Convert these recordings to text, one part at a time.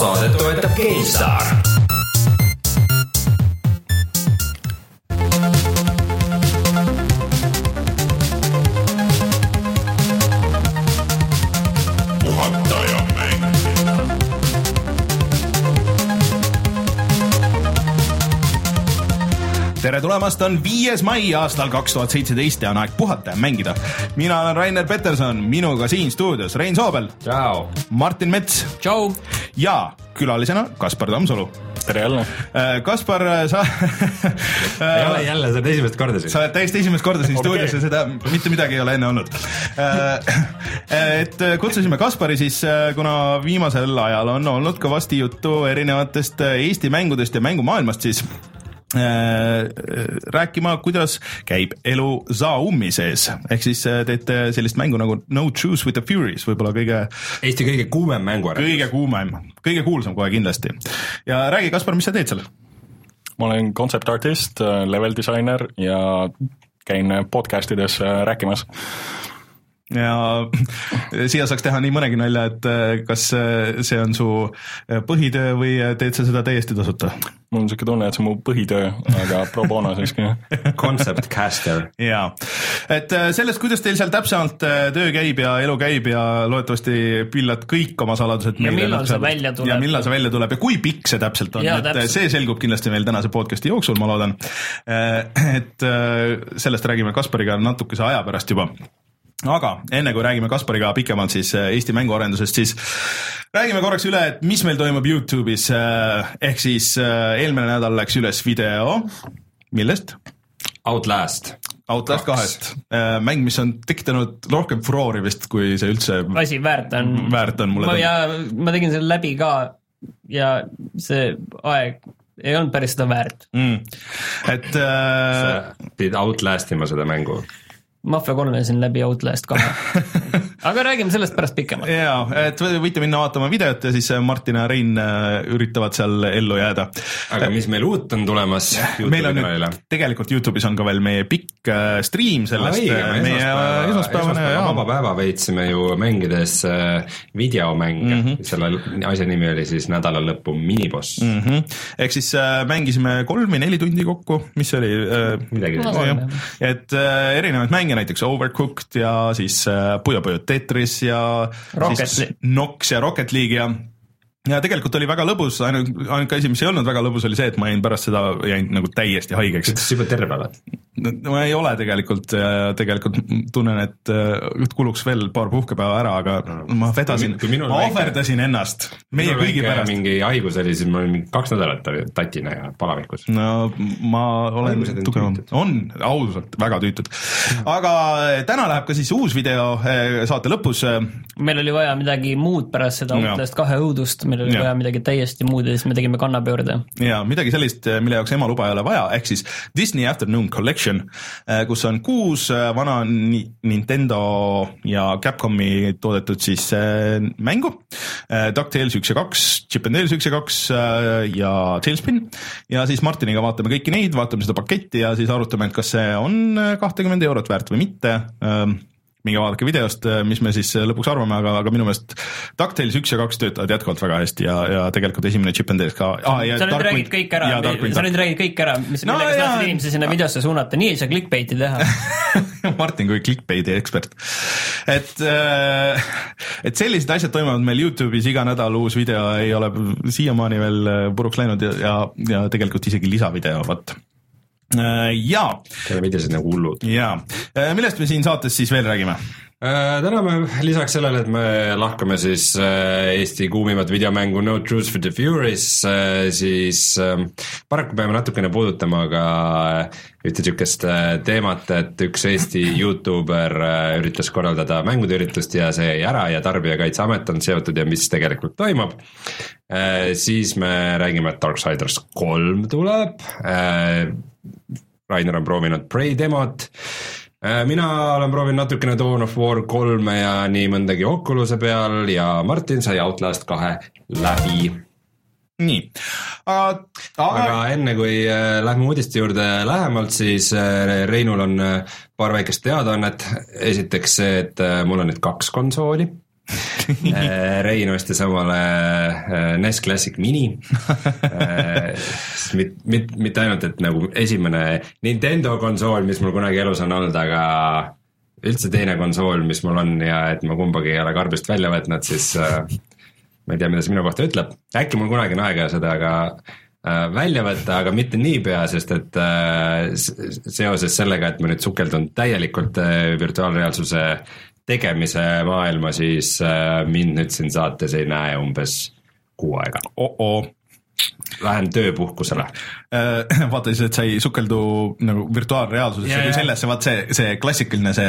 saadet toetab GameStar tere tulemast, on viies mai aastal kaks tuhat seitseteist ja on aeg puhata ja mängida. mina olen Rainer Peterson, minuga siin stuudios Rein Soobel. Martin Mets. Ja külalisena Kaspar Tammsalu. tere jälle. Kaspar, sa ei ole jälle, sa oled esimest korda siin. sa oled täiesti esimest korda siin okay. stuudios ja seda mitte midagi ei ole enne olnud. et kutsusime Kaspari siis, kuna viimasel ajal on olnud kõvasti juttu erinevatest Eesti mängudest ja mängumaailmast siis Äh, rääkima, kuidas käib elu Zaumi sees, ehk siis äh, teete sellist mängu nagu No Truce with the Furies, võib-olla kõige Eesti kõige kuumem mänguarendus. kõige kuumem, kõige kuulsam kohe kindlasti. ja räägi, Kaspar, mis sa teed seal? ma olen concept artist, äh, level disainer ja käin podcast ides rääkimas ja siia saaks teha nii mõnegi nalja, et kas see on su põhitöö või teed sa seda täiesti tasuta? mul on niisugune tunne, et see on mu põhitöö, aga pro bono siiski. Concept caster. jaa, et sellest, kuidas teil seal täpsemalt töö käib ja elu käib ja loodetavasti pillad kõik oma saladused ja millal see välja tuleb. ja millal see välja tuleb ja kui pikk see täpselt on, et täpselt. see selgub kindlasti meil tänase podcast'i jooksul, ma loodan. et sellest räägime Kaspariga natukese aja pärast juba aga enne kui räägime Kaspariga pikemalt siis äh, Eesti mänguarendusest, siis räägime korraks üle, et mis meil toimub Youtube'is. Äh, ehk siis äh, eelmine nädal läks üles video, millest? Outlast. Outlast kahest, mäng, mis on tekitanud rohkem furoori vist, kui see üldse asi väärt on. väärt on mulle. ja ma tegin selle läbi ka ja see aeg ei olnud päris seda väärt mm.. et äh.... sa pidid outlast ima seda mängu Mafia kolme siin läbi Outlast kahe aga räägime sellest pärast pikemalt. jaa, et võite minna vaatama videot ja siis Martin ja Rein äh, üritavad seal ellu jääda. aga mis meil uut on tulemas? meil on nüüd, tegelikult Youtube'is on ka veel meie pikk äh, stream sellest. meie esmaspäevane vaba päeva veetsime ju mängides äh, videomänge mm, -hmm. selle asja nimi oli siis nädala lõpu miniboss mm. -hmm. ehk siis mängisime kolm või neli tundi kokku, mis see oli? midagi sellist. et erinevaid mänge näiteks Overcooked ja siis äh, Puyo Puyo Tetris ja Rocket siis Nox ja Rocket League ja ja tegelikult oli väga lõbus, ainuke, ainuke asi, mis ei olnud väga lõbus, oli see, et ma jäin pärast seda, jäin nagu täiesti haigeks. sa juba terve oled? No ma ei ole tegelikult, tegelikult tunnen, et kuluks veel paar puhkepäeva ära, aga no, ma vedasin, ma ohverdasin ennast meie kõigi pärast. mingi haigus oli, siis ma olin mingi kaks nädalat tatina ja palavikus. no ma olen tugevam, on ausalt väga tüütud. aga täna läheb ka siis uus video saate lõpus. meil oli vaja midagi muud pärast seda Outlast kahe õudust, meil oli ja. vaja midagi täiesti muud ja siis me tegime kannapöörde. ja midagi sellist, mille jaoks ema luba ei ole vaja, ehk siis Disney Afternoon Collection Collection, äh, kus on kuus äh, vana Nintendo ja Capcomi toodetud siis äh, mängu. DuckTales üks ja kaks, Chip and Dales üks ja kaks ja Tailspin. ja siis Martiniga vaatame kõiki neid, vaatame seda paketti ja siis arutame, et kas see on kahtekümmend eurot väärt või mitte minge vaadake videost, äh, mis me siis äh, lõpuks arvame, aga, aga minu meelest DuckTales üks ja kaks töötavad jätkuvalt väga hästi ja, ja tegelikult esimene Chip and Dale ka ah,. sa nüüd räägid kõik ära, sa nüüd räägid kõik ära, mis no,, millega sa tahtsid inimesi sinna videosse suunata, nii ei saa clickbait'i teha Martin kui clickbait'i ekspert. et, äh, et sellised asjad toimuvad meil Youtube'is iga nädal, uus video ei ole siiamaani veel puruks läinud ja, ja, ja tegelikult isegi lisavideo, vot Äh, jaa. teeme videosid nagu hullud. jaa, äh, millest me siin saates siis veel räägime? Äh, täna me lisaks sellele, et me lahkame siis Eesti kuumimat videomängu No Truth for the Furies, siis paraku peame natukene puudutama ka ühte niisugust teemat, et üks Eesti Youtuber üritas korraldada mängude üritust ja see jäi ära ja Tarbijakaitseamet on seotud ja mis tegelikult toimub. siis me räägime, et Darksiders kolm tuleb Rainer on proovinud Prey demot, äh, mina olen proovinud natukene Dawn of War kolme ja nii mõndagi Oculus'e peal ja Martin sai Outlast kahe läbi. Nii, aga aga enne kui äh, lähme uudiste juurde lähemalt, siis äh, Reinul on paar väikest teadaannet. esiteks see, et mul on nüüd kaks konsooli. Äh, Rein ostis omale äh, NES Classic Mini. Mit, mit, mitte ainult, et nagu esimene Nintendo konsool, mis mul kunagi elus on olnud, aga üldse teine konsool, mis mul on ja et ma kumbagi ei ole karbist välja võtnud, siis äh, ma ei tea, mida see minu kohta ütleb, äkki mul kunagi on aega seda äh, välja võtta, aga mitte niipea, sest et äh, seoses sellega, et ma nüüd sukeldun täielikult äh, virtuaalreaalsuse tegemise maailma, siis äh, mind nüüd siin saates ei näe umbes kuu aega. Oh-oh lähen tööpuhkusele. Äh, vaata siis, et sa ei sukeldu nagu virtuaalreaalsusesse Ja, kui ja. sellesse, vaat see, see klassikaline see,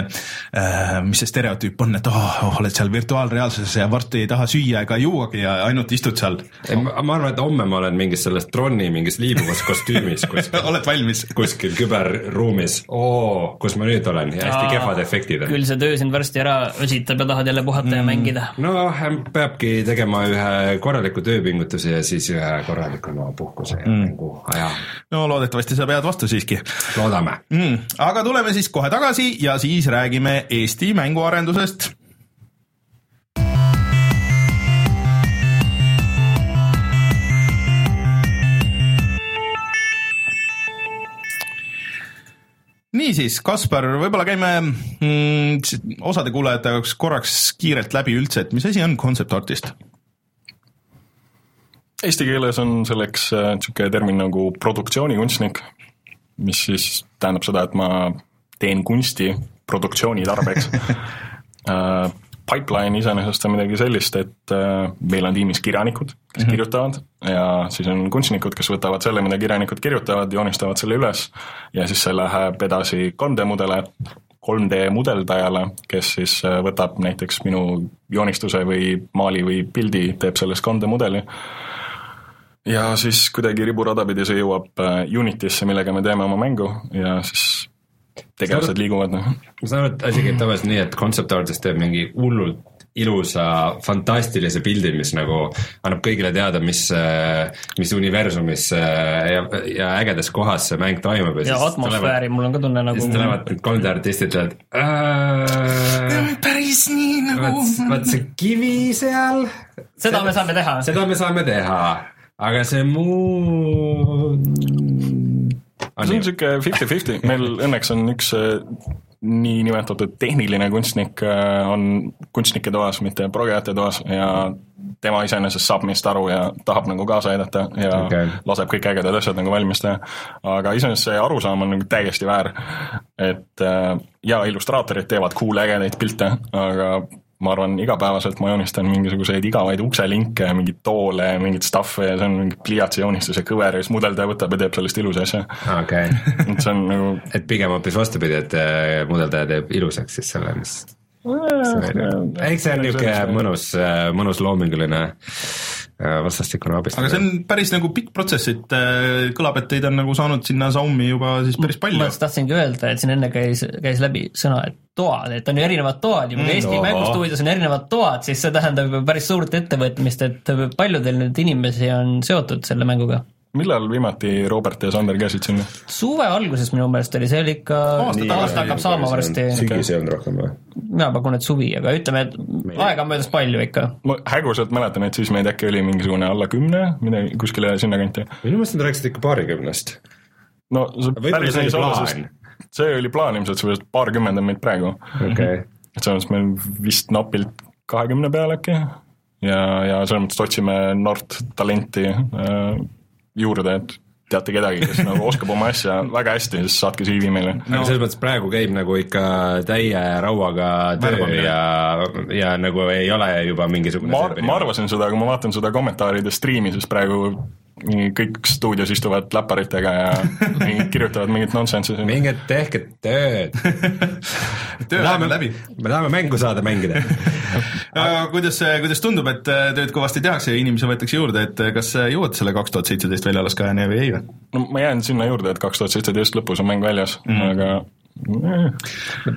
mis see stereotüüp on, et oh, oh, oled seal virtuaalreaalsuses ja varsti ei taha süüa ega juuagi ja ainult istud seal. ma arvan, et homme ma olen mingis selles tronni mingis liibuvas kostüümis kuskil oled valmis? kuskil küberruumis, oo, kus ma nüüd olen ja hästi kehvad efektid on. küll see töö sind varsti ära väsitab ja tahad jälle puhata mm. ja mängida. no peabki tegema ühe korraliku tööpingutuse ja siis ühe korralikuma puhkuse ja mm. mängu aja, no loodetavasti sa pead vastu siiski loodame. mm,. aga tuleme siis kohe tagasi ja siis räägime Eesti mänguarendusest niisiis, Kaspar, võib-olla käime mm, osade kuulajate jaoks korraks kiirelt läbi üldse, et mis asi on concept artist? Eesti keeles on selleks niisugune termin nagu produktsioonikunstnik, mis siis tähendab seda, et ma teen kunsti produktsiooni tarbeks uh, Pipeline iseenesest on midagi sellist, et uh, meil on tiimis kirjanikud, kes mm -hmm. kirjutavad ja siis on kunstnikud, kes võtavad selle, mida kirjanikud kirjutavad, joonistavad selle üles ja siis see läheb edasi 3D mudele, 3D mudeldajale, kes siis äh, võtab näiteks minu joonistuse või maali või pildi, teeb sellest 3D mudeli ja siis kuidagi riburada pidi see jõuab äh, Unity'sse, millega me teeme oma mängu ja siis tegelased liiguvad, noh. ma saan aru, et asi käib tavaliselt nii, et concept artist teeb mingi hullult ilusa, fantastilise pildi, mis nagu annab kõigile teada, mis, mis universumis ja, ja ägedas kohas see mäng toimub ja, ja siis atmosfääri, mul on ka tunne nagu siis tulevad need 3D artistid ja ütlevad päris nii nagu vaat, vaat see kivi seal. seda me saame teha. seda me saame teha, aga see muu. see on niisugune fifty-fifty, meil õnneks on üks äh, niinimetatud tehniline kunstnik äh, on kunstnike toas, mitte progejate toas ja tema iseenesest saab meist aru ja tahab nagu kaasa aidata ja okay. laseb kõik ägedad asjad nagu valmis teha. aga iseenesest see arusaam on nagu täiesti väär, et äh, jaa, illustraatorid teevad cool ägedaid pilte, aga ma arvan, igapäevaselt ma joonistan mingisuguseid igavaid ukselinke, mingeid toole ja mingit stuff'i ja see on mingi pliiatsi joonistus ja kõver ja siis mudeldaja võtab ja teeb sellest ilusa asja. okei okay. et see on nagu et pigem hoopis vastupidi, et äh, mudeldaja teeb ilusaks siis selle, mis eks see on niisugune mõnus, mõnus loominguline äh, vastastikune aga abistamine. see on päris nagu pikk protsess, et äh, kõlab, et teid on nagu saanud sinna Saumi juba siis päris palju ma just tahtsingi öelda, et siin enne käis, käis läbi sõna, et toad, et on ju erinevad toad ja kui Eesti Ohoh. mängustuudios on erinevad toad, siis see tähendab ju päris suurt ettevõtmist, et paljudel nüüd inimesi on seotud selle mänguga. millal viimati Robert ja Sander käisid sinna? suve alguses minu meelest oli, see oli ikka, Aasta aasta hakkab saama varsti, sügis ei olnud rohkem või? Mina pakun, et suvi, aga ütleme, et aega on möödas palju ikka. ma häguselt mäletan, et siis meid äkki oli mingisugune alla kümne, midagi kuskile sinnakanti. minu meelest nad rääkisid ikka paarikümnest. no see päris see nii oli olla, plaan. sest see oli plaan ilmselt, seepärast paarkümmend on meid praegu. okei okay., et selles mõttes meil vist napilt kahekümne peal äkki ja, ja selles mõttes otsime noort talenti äh, juurde, et teate kedagi, kes nagu oskab oma asja väga hästi, siis saatke CV meile. aga selles mõttes praegu käib nagu ikka täie rauaga töö ja, ja nagu ei ole juba mingisugune ma, ma arvasin seda, aga ma vaatan seda kommentaaride striimi, siis praegu kõik stuudios istuvad läpparitega ja kirjutavad mingit nonsense'i siin. minge tehke tööd. tööaeg on läbi. me tahame mängu saada mängida. aga kuidas, kuidas tundub, et äh, tööd kõvasti tehakse ja inimesi võetakse juurde, et äh, kas jõuad selle kaks tuhat seitseteist välja alles ka või ei või? no ma jään sinna juurde, et kaks tuhat seitseteist lõpus on mäng väljas mm, -hmm. aga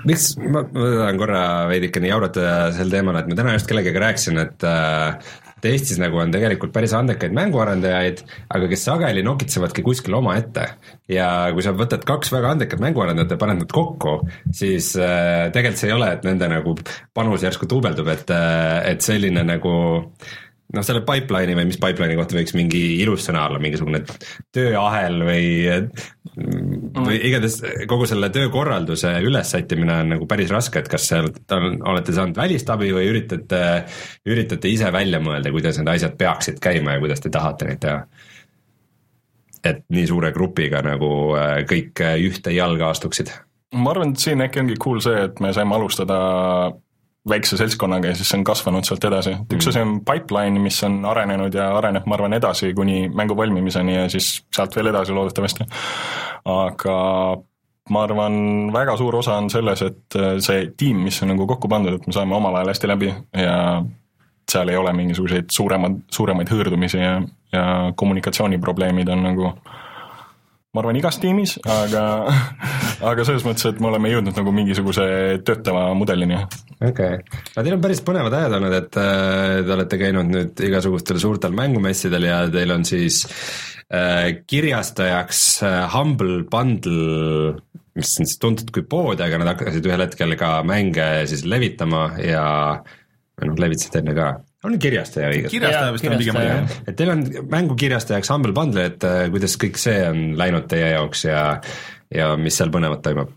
miks, ma, tahan korra veidikene jauratada sel teemal, et ma täna just kellegagi rääkisin, et äh, et Eestis nagu on tegelikult päris andekaid mänguarendajaid, aga kes sageli nokitsevadki kuskil omaette. ja kui sa võtad kaks väga andekat mänguarendajat ja paned nad kokku, siis äh, tegelikult see ei ole, et nende nagu panus järsku duubeldub, et, äh, et selline nagu noh, selle pipeline'i või mis pipeline'i kohta võiks mingi ilus sõna olla, mingisugune tööahel või või igatahes kogu selle töökorralduse ülessättimine on nagu päris raske, et kas seal olete saanud välist abi või üritate, üritate ise välja mõelda, kuidas need asjad peaksid käima ja kuidas te tahate neid teha? et nii suure grupiga nagu äh, kõik ühte jalga astuksid? ma arvan, et siin äkki ongi cool see, et me saime alustada väikse seltskonnaga ja siis see on kasvanud sealt edasi, et üks asi on pipeline, mis on arenenud ja areneb, ma arvan, edasi kuni mängu valmimiseni ja siis sealt veel edasi loodetavasti. aga ma arvan, väga suur osa on selles, et see tiim, mis on nagu kokku pandud, et me saame omavahel hästi läbi ja seal ei ole mingisuguseid suuremad, suuremaid hõõrdumisi ja, ja kommunikatsiooniprobleemid on nagu äh, ma arvan, igas tiimis, aga, aga selles mõttes, et me oleme jõudnud nagu mingisuguse töötava mudelini. okei okay., aga teil on päris põnevad ajad olnud, et äh, te olete käinud nüüd igasugustel suurtel mängumessidel ja teil on siis äh, kirjastajaks äh, Humble Bundle, mis on siis tuntud kui pood, aga nad hakkasid ühel hetkel ka mänge siis levitama ja või noh, levitasid enne ka on kirjastaja õige? kirjastaja vist on pigem õige. et teil on mängukirjastajaks Humble Bundle, et äh, kuidas kõik see on läinud teie jaoks ja, ja mis seal põnevat toimub?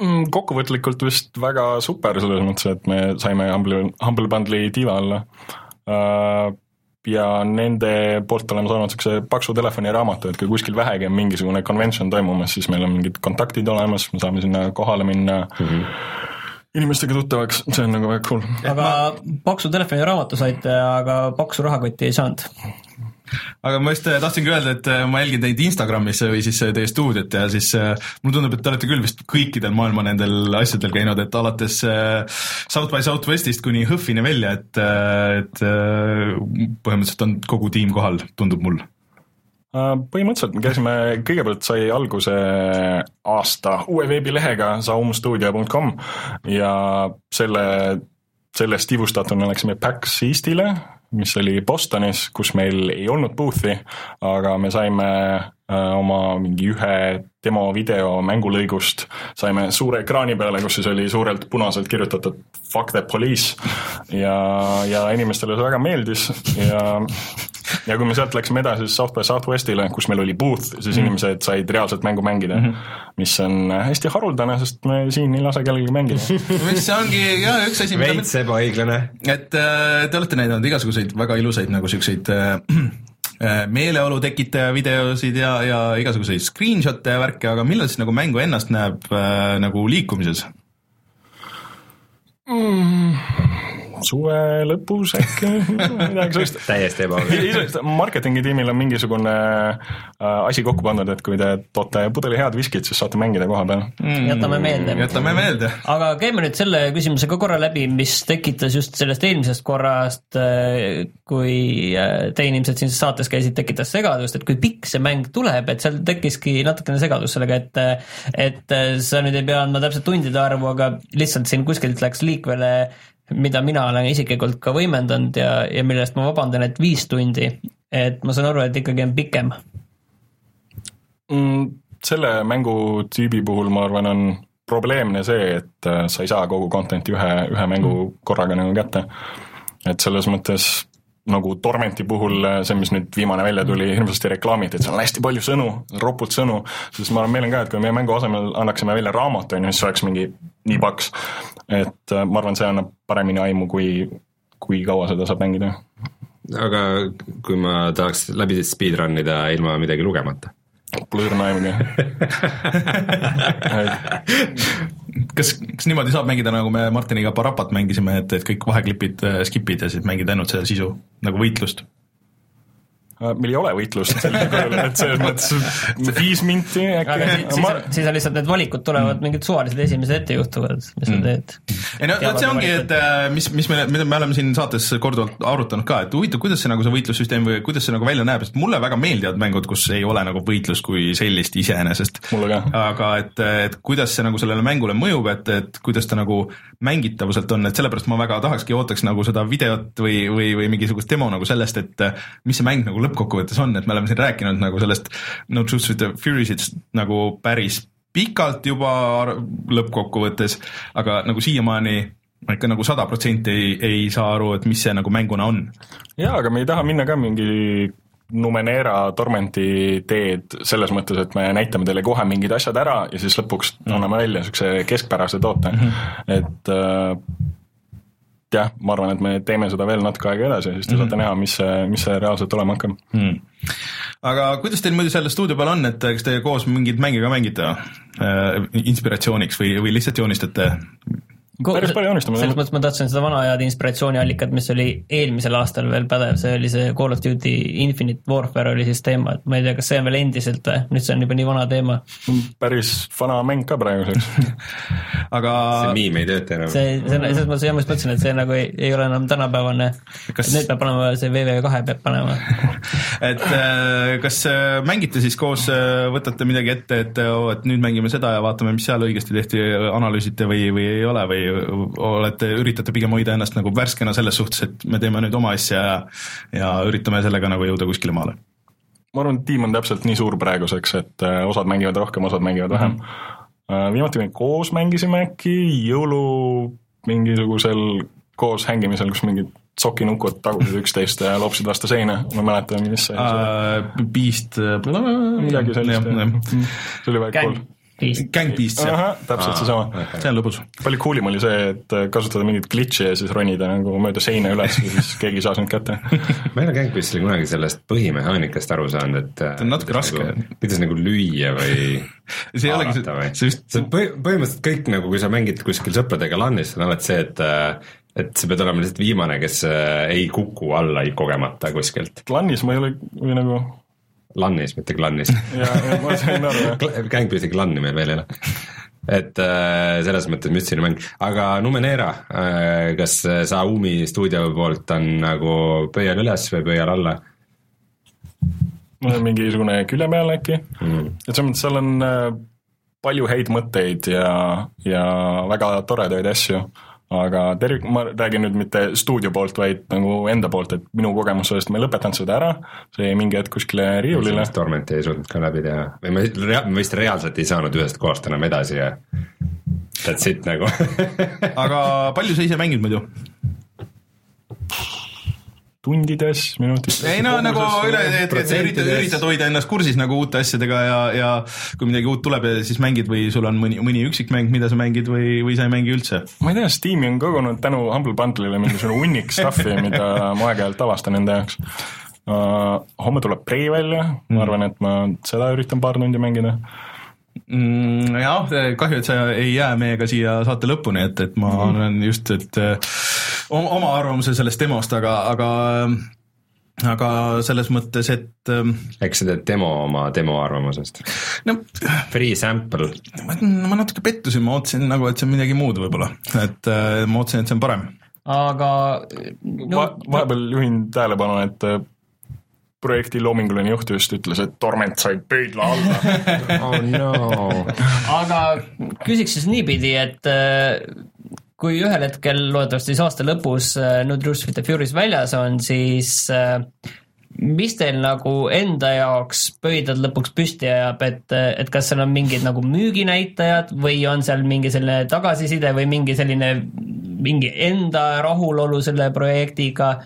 Mm, kokkuvõtlikult vist väga super selles mõttes, et me saime Humble, Humble Bundle'i tiiva alla uh, ja nende poolt oleme saanud niisuguse paksu telefoniraamatu, et kui kuskil vähegi on mingisugune convention toimumas, siis meil on mingid kontaktid olemas, me saame sinna kohale minna mm, -hmm inimestega tuttavaks, see on nagu väga cool. aga paksu telefoniraamatu saite, aga paksu rahakotti ei saanud? aga ma just äh, tahtsingi öelda, et äh, ma jälgin teid Instagramis või siis äh, teie stuudiot ja siis mulle tundub, et te olete küll vist kõikidel maailma nendel asjadel käinud, et alates South by Southwestist kuni HÖFFini välja, et, et põhimõtteliselt on kogu tiim kohal, tundub mul Äh, põhimõtteliselt me käisime, kõigepealt sai alguse aasta uue veebilehega saumstuudio.com ja selle, sellest ivustatuna läksime PAX Eestile, mis oli Bostonis, kus meil ei olnud booth'i, aga me saime äh, oma mingi ühe demovideo mängulõigust saime suure ekraani peale, kus siis oli suurelt punaselt kirjutatud fuck the police ja, ja inimestele see väga meeldis ja ja kui me sealt läksime edasi South by Southwestile, kus meil oli booth, siis mm -hmm. inimesed said reaalselt mängu mängida mm, -hmm. mis on hästi haruldane, sest me siin ei lase kellelgi mängida mis ongi jah, üks asi veits ebaõiglane. et äh, te olete näidanud igasuguseid väga ilusaid nagu siukseid äh, äh, meeleolu tekitaja videosid ja, ja igasuguseid screenshot'e ja värke, aga millal siis nagu mängu ennast näeb äh, nagu liikumises mm.? Suve lõpus äkki, midagi sellist. täiesti ebaoluline. marketingi tiimil on mingisugune äh, asi kokku pandud, et kui te toote pudeli head viskit, siis saate mängida koha peal mm,. jätame meelde. jätame meelde. aga käime nüüd selle küsimuse ka korra läbi, mis tekitas just sellest eelmisest korrast, äh, kui äh, teie inimesed siin saates käisid, tekitas segadust, et kui pikk see mäng tuleb, et seal tekkiski natukene segadus sellega, et et sa nüüd ei pea andma täpselt tundide arvu, aga lihtsalt siin kuskilt läks liikvele mida mina olen isiklikult ka võimendanud ja, ja mille eest ma vabandan, et viis tundi, et ma saan aru, et ikkagi on pikem mm,. selle mängutüübi puhul ma arvan, on probleemne see, et äh, sa ei saa kogu content'i ühe, ühe mängu mm. korraga nagu kätte. et selles mõttes nagu Tormenti puhul äh, see, mis nüüd viimane välja tuli, hirmsasti reklaamiti, et seal on hästi palju sõnu, ropult sõnu, siis ma arvan, meil on ka, et kui meie mängu asemel annaksime välja raamatu, on ju, siis oleks mingi nii paks. et äh, ma arvan, see annab paremini aimu, kui, kui kaua seda saab mängida. aga kui ma tahaks läbi speedrun ida ilma midagi lugemata? Pole õrna aimugi kas, kas niimoodi saab mängida, nagu me Martiniga Parapat mängisime, et, et kõik vaheklipid äh, skip'id ja siis mängid ainult seda sisu, nagu võitlust? Meil ei ole võitlust sellisel kujul, et selles mõttes viis minti aga siis, äkki siis, on, siis on lihtsalt need valikud tulevad Mm. mingid suvalised esimesed ette juhtuvad, mis sa teed. ei no vot see ongi, et äh, mis, mis me, mida me oleme siin saates korduvalt arutanud ka, et huvitav, kuidas see nagu see võitlussüsteem või kuidas see nagu välja näeb, sest mulle väga meeldivad mängud, kus ei ole nagu võitlus kui sellist iseenesest. Aga et, et kuidas see nagu sellele mängule mõjub, et, et kuidas ta nagu mängitavuselt on, et sellepärast ma väga tahakski, ootaks nagu seda videot või, või, või mingisugust demo nagu sellest, et äh, mis see mäng nagu lõppkokkuvõttes on, et me oleme siin rääkinud nagu sellest No Truth with the Furies'ist nagu päris pikalt juba lõppkokkuvõttes, aga nagu siiamaani ma ikka nagu sada protsenti ei, ei saa aru, et mis see nagu mänguna on. jaa, aga me ei taha minna ka mingi Numenera tormenti teed selles mõttes, et me näitame teile kohe mingid asjad ära ja siis lõpuks anname välja niisuguse keskpärase toote mm, -hmm. et äh, jah, ma arvan, et me teeme seda veel natuke aega edasi siis te saate näha, mis see, mis see reaalselt olema hakkab. Hmm. aga kuidas teil muidu selle stuudio peal on, et kas te koos mingeid mänge ka mängite äh, inspiratsiooniks või, või lihtsalt joonistate? Päris palju joonistame, selles mõttes ma tahtsin seda vana head inspiratsiooniallikat, mis oli eelmisel aastal veel pädev, see oli see Call of Duty Infinite Warfare oli siis teema, et ma ei tea, kas see on veel endiselt või, nüüd see on juba nii vana teema. päris vana mäng ka praeguseks. aga see miim ei tööta enam. see, see, selles mõttes jah, ma just mõtlesin, et see nagu ei, ei ole enam tänapäevane Kas- nüüd peab panema see VV2 peab panema. et äh, kas äh, mängite siis koos, võtate midagi ette, et oo, et nüüd mängime seda ja vaatame, mis seal õigesti tehti, analüüsite või, või ei ole või olete, üritate pigem hoida ennast nagu värskena selles suhtes, et me teeme nüüd oma asja ja ja üritame sellega nagu jõuda kuskile maale? ma arvan, et tiim on täpselt nii suur praeguseks, et äh, osad mängivad rohkem, osad mängivad vähem mm. -hmm. viimati me koos mängisime äkki jõulu mingisugusel koos hängimisel, kus mingid sokinukud tagusid üksteist ja loopsid vastu seina, ma ei mäleta, mis see uh,. Beast. midagi sellist, see oli väga cool. Gang Beast, jah, täpselt seesama. see on lõbus. palju cool im oli see, et kasutada mingit glitch'i ja siis ronida nagu mööda seina üles ja siis keegi ei saa sind kätte. ma ei ole Gangbeastil kunagi sellest põhimehaanikast aru saanud, et See on natuke raske. nagu, kuidas nagu lüüa või see ei olegi see, see vist, see on põhi- põhimõtteliselt kõik nagu, kui sa mängid kuskil sõpradega LAN-is, on alati see, et et sa pead olema lihtsalt viimane, kes äh, ei kuku alla ei kogemata kuskilt. klannis ma ei ole, või nagu, LAN-is, mitte klannis. Gangbeasti klanni meil veel ei ole. et äh, selles mõttes müstiline mäng, aga Numenera äh,, kas sa Umi stuudio poolt on nagu pöial üles või pöial alla mingisugune külje peal äkki mm.? et selles mõttes seal on äh, palju häid mõtteid ja, ja väga toredaid asju, aga tervik, ma räägin nüüd mitte stuudio poolt, vaid nagu enda poolt, et minu kogemus sellest, ma ei lõpetanud seda ära, see jäi mingi hetk kuskile riiulile. Tormenti ei suutnud ka läbi teha. Või me rea- me vist reaalselt ei saanud ühest kohast enam edasi ja that's it nagu. Aga palju sa ise mängid muidu? tundides, minutites. ei no nagu üle, et, et sa üritad, üritad hoida ennast kursis nagu uute asjadega ja, ja kui midagi uut tuleb siis mängid või sul on mõni, mõni üksik mäng, mida sa mängid või, või sa ei mängi üldse? ma ei tea, Steam'i on kogunud tänu Humble Bundle'ile mingisugune hunnik stuff'i, mida ma aeg-ajalt avastan enda jaoks uh,. homme tuleb Prey välja, ma arvan, et ma seda üritan paar tundi mängida. mm,. jah, kahju, et sa ei jää meiega siia saate lõpuni, et, et ma Mhm. olen just, et oma, oma arvamuse sellest demost, aga, aga aga selles mõttes, et eks sa teed demo oma demo arvamusest. no Free sample, ma, natuke pettusin, ma ootasin nagu, et see on midagi muud võib-olla, et äh, ma ootasin, et see on parem. aga no, no, va vahepeal juhin tähelepanu, et äh, projekti loominguline juht just ütles, et Torment sai pöidla alla. oh no. aga küsiks siis niipidi, et äh, kui ühel hetkel, loodetavasti siis aasta lõpus äh, No Truth with the Furies väljas on, siis äh, mis teil nagu enda jaoks pöidlad lõpuks püsti ajab, et, et kas seal on mingid nagu müüginäitajad või on seal mingi selline tagasiside või mingi selline, mingi enda rahulolu selle projektiga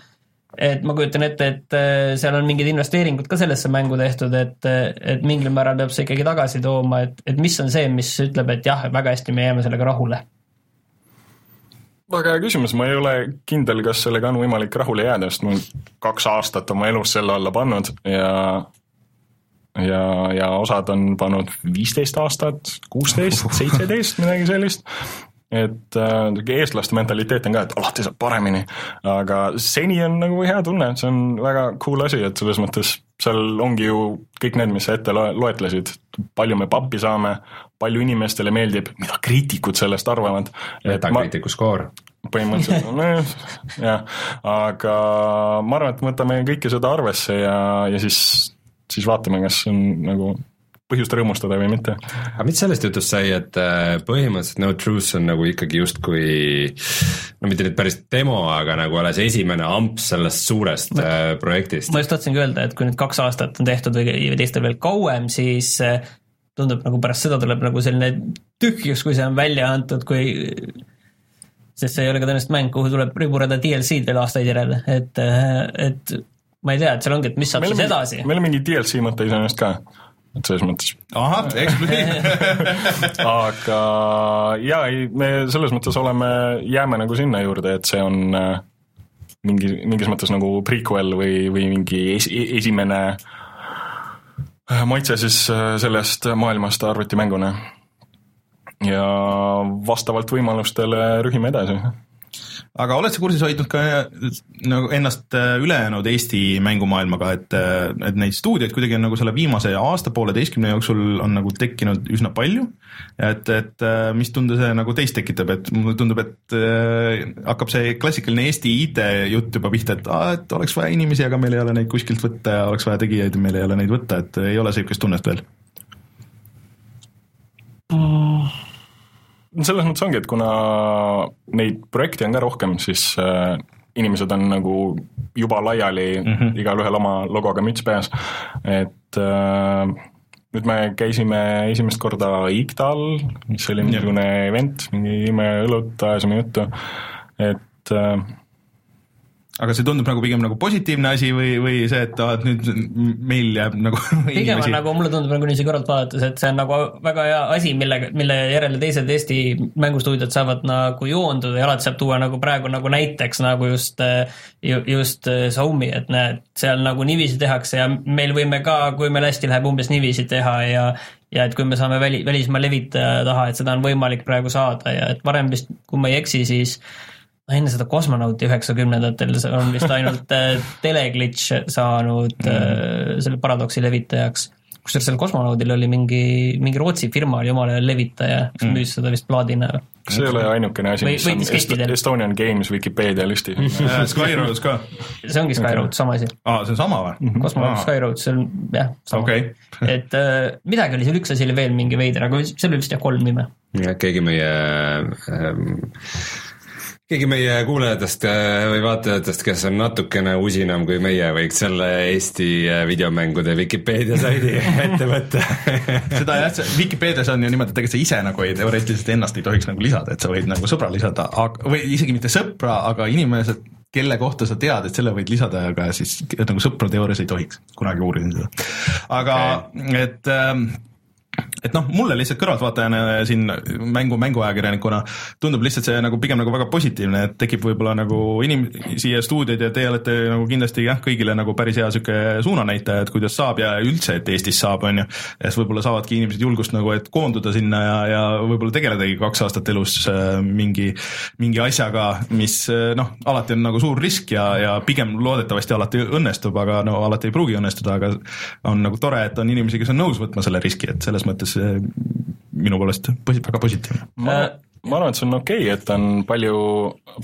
et ma kujutan ette, et äh, seal on mingid investeeringud ka sellesse mängu tehtud, et, et mingil määral peab see ikkagi tagasi tooma, et, et mis on see, mis ütleb, et jah, väga hästi, me jääme sellega rahule. Väga hea küsimus, ma ei ole kindel, kas sellega on võimalik rahule jääda, sest ma olen kaks aastat oma elus selle alla pannud ja ja, ja osad on pannud viisteist aastat, kuusteist, seitseteist, midagi sellist et äh, eestlaste mentaliteet on ka, et alati saab paremini, aga seni on nagu hea tunne, see on väga cool asi, et selles mõttes seal ongi ju kõik need, mis sa ette loe- loetlesid, palju me pappi saame, palju inimestele meeldib, mida kriitikud sellest arvavad. Metacriticu skoor. põhimõtteliselt nojah, jah, aga ma arvan, et võtame kõike seda arvesse ja, ja siis, siis vaatame, kas on nagu põhjust rõõmustada või mitte. aga mis sellest jutust sai, et äh, põhimõtteliselt No Truth on nagu ikkagi justkui no mitte nüüd päris demo, aga nagu alles esimene amps sellest suurest ma, äh, projektist? ma just tahtsingi öelda, et kui nüüd kaks aastat on tehtud või, või teistel veel kauem, siis äh, tundub nagu pärast seda tuleb nagu selline tühjus, kui see on välja antud, kui sest see ei ole ka tõenäoliselt mäng, kuhu tuleb riburada DLC-d veel aastaid järele, et, et ma ei tea, et seal ongi, et mis saab meil siis edasi. meil on mingi DLC mõte iseenesest ka, et selles mõttes. ahah, eksklusiiv aga jaa, ei, me selles mõttes oleme, jääme nagu sinna juurde, et see on äh, mingi, mingis mõttes nagu prequel või, või mingi es, esimene äh, maitse siis äh, sellest maailmast arvutimänguna ja vastavalt võimalustele rühime edasi. Aga oled sa kursis hoidnud ka nagu ennast äh, ülejäänud Eesti mängumaailmaga, et, äh, et neid stuudioid kuidagi on nagu selle viimase aasta-pooleteistkümne jooksul on nagu tekkinud üsna palju. et, et äh, mis tunde see nagu teist tekitab, et mulle tundub, et äh, hakkab see klassikaline Eesti IT-jutt juba pihta, et aa, et oleks vaja inimesi, aga meil ei ole neid kuskilt võtta ja oleks vaja tegijaid ja meil ei ole neid võtta, et ei ole sihukest tunnet veel selles mõttes ongi, et kuna neid projekte on ka rohkem, siis äh, inimesed on nagu juba laiali mm -hmm. igalühel oma logoga müts peas, et äh, nüüd me käisime esimest korda IGTA-l, mis oli niisugune event, mingi imeõlut, ajasime juttu, et äh, aga see tundub nagu pigem nagu positiivne asi või, või see, et aa, et nüüd meil jääb nagu pigem on nagu, mulle tundub nagu niiviisi kõrvalt vaadates, et see on nagu väga hea asi, millega, mille järele teised Eesti mängustuudiod saavad nagu joonduda ja alati saab tuua nagu praegu nagu näiteks nagu just, just Soumi, et näed, seal nagu niiviisi tehakse ja meil võime ka, kui meil hästi läheb, umbes niiviisi teha ja ja et kui me saame väli, välismaa levitaja taha, et seda on võimalik praegu saada ja et varem vist, kui ma ei eksi, siis no enne seda kosmonauti üheksakümnendatel on vist ainult äh, teleglitch saanud mm. selle paradoksi levitajaks. kusjuures sellel kosmonaudil oli mingi, mingi Rootsi firma oli omal ajal levitaja, kes mm. müüs seda vist plaadina. kas see ei ole ainukene asi, mis on Est Estonian Games Vikipeedia listis Skyroads ka? see ongi Skyroads, sama asi. aa, see on sama või? Cosmonaut Skyroads, see on jah, sama okay. et äh, midagi oli seal, üks asi oli veel mingi veider, aga seal oli vist jah kolm nime. keegi meie ähm, keegi meie kuulajatest äh, või vaatajatest, kes on natukene usinam kui meie, võiks selle Eesti äh, videomängude Vikipeedia saidi ette võtta seda jah, Vikipeedias on ju niimoodi, et ega sa ise nagu ei, teoreetiliselt ennast ei tohiks nagu lisada, et sa võid nagu sõbra lisada, või isegi mitte sõpra, aga inimesed, kelle kohta sa tead, et selle võid lisada, aga siis nagu sõpru teoorias ei tohiks, kunagi uurisin seda. aga okay. et ähm, et noh, mulle lihtsalt kõrvaltvaatajana siin mängu, mänguajakirjanikuna tundub lihtsalt see nagu pigem nagu väga positiivne, et tekib võib-olla nagu inimesi ja stuudioid ja teie olete nagu kindlasti jah, kõigile nagu päris hea sihuke suunanäitaja, et kuidas saab ja üldse, et Eestis saab, on ju. ja siis võib-olla saavadki inimesed julgust nagu, et koonduda sinna ja, ja võib-olla tegeledagi kaks aastat elus äh, mingi, mingi asjaga, mis äh, noh, alati on nagu suur risk ja, ja pigem loodetavasti alati õnnestub, aga no alati ei pruugi õnnestuda, aga on nagu tore, et on inimesi, kes on nõus võtma selle riski, et selles mõttes äh, minu poolest posi-, väga positiivne. ma, ma arvan, et see on okei okay,, et on palju,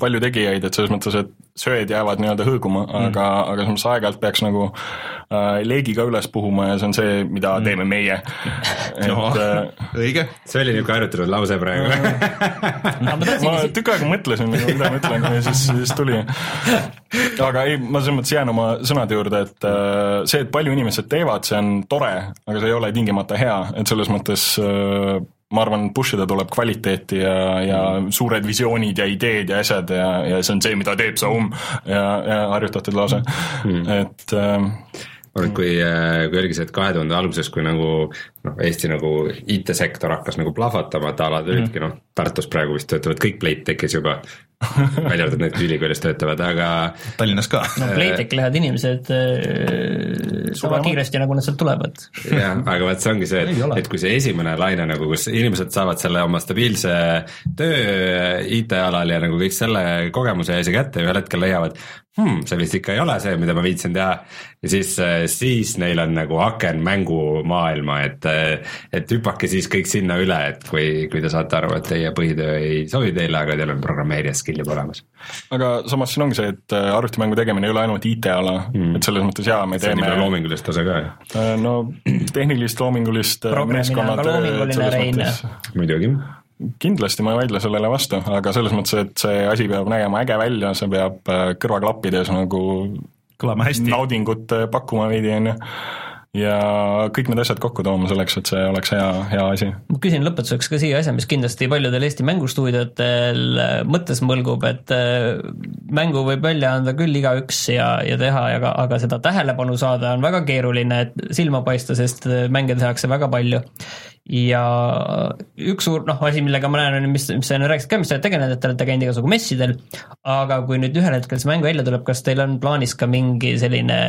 palju tegijaid, et selles mõttes, et sööd jäävad nii-öelda hõõguma mm., aga, aga samas aeg-ajalt peaks nagu äh, leegiga üles puhuma ja see on see, mida mm. teeme meie. No, äh, õige. see oli niisugune harjutatud lause praegu ma tükk aega mõtlesin, mida ma ütlen ja siis, siis tuli. aga ei, ma selles mõttes jään oma sõnade juurde, et äh, see, et palju inimesed teevad, see on tore, aga see ei ole tingimata hea, et selles mõttes äh, ma arvan, push ida tuleb kvaliteeti ja, ja mm. suured visioonid ja ideed ja asjad ja, ja see on see, mida teeb Saum ja, ja harjutatud lause mm., et äh, ma arvan, et kui, äh, kui oligi see, et kahe tuhande alguses, kui nagu noh, Eesti nagu IT-sektor hakkas nagu plahvatama, et alad olidki mm. noh, Tartus praegu vist töötavad kõik Playtechis juba välja arvatud need, kes ülikoolis töötavad, aga. Tallinnas ka. no Playtechi lähevad inimesed äh, sama kiiresti, nagu nad sealt tulevad. jah, aga vaat see ongi see, et, et kui see esimene laine nagu, kus inimesed saavad selle oma stabiilse töö IT-alal ja nagu kõik selle kogemuse ees ja kätte ja ühel hetkel leiavad, hmm, see vist ikka ei ole see, mida ma viitsin teha. ja siis, siis neil on nagu aken mängumaailma, et, et hüpake siis kõik sinna üle, et kui, kui te saate aru, et teie põhitöö ei sobi teile, aga teil on programmeerija skill juba olemas. aga samas siin ongi see, et äh, arvutimängu tegemine ei ole ainult IT-ala mm., et selles mõttes jaa, me see on teeme loomingulist osa ka ju, äh, no tehnilist, loomingulist äh, muidugi. kindlasti ma ei vaidle sellele vastu, aga selles mõttes, et see asi peab nägema äge välja, see peab kõrvaklappides nagu kõlama hästi. naudingut pakkuma veidi, on ju. Ja kõik need asjad kokku tooma selleks, et see oleks hea, hea asi. ma küsin lõpetuseks ka siia asja, mis kindlasti paljudel Eesti mängustuudiotel äh, mõttes mõlgub, et äh, mängu võib välja anda küll igaüks ja, ja teha, aga, aga seda tähelepanu saada on väga keeruline, et silma paista, sest äh, mänge tehakse väga palju. ja üks suur noh, asi, millega ma näen, on, mis, mis sa enne rääkisid ka, mis te olete tegelenud, et te olete käinud igasugu messidel, aga kui nüüd ühel hetkel see mäng välja tuleb, kas teil on plaanis ka mingi selline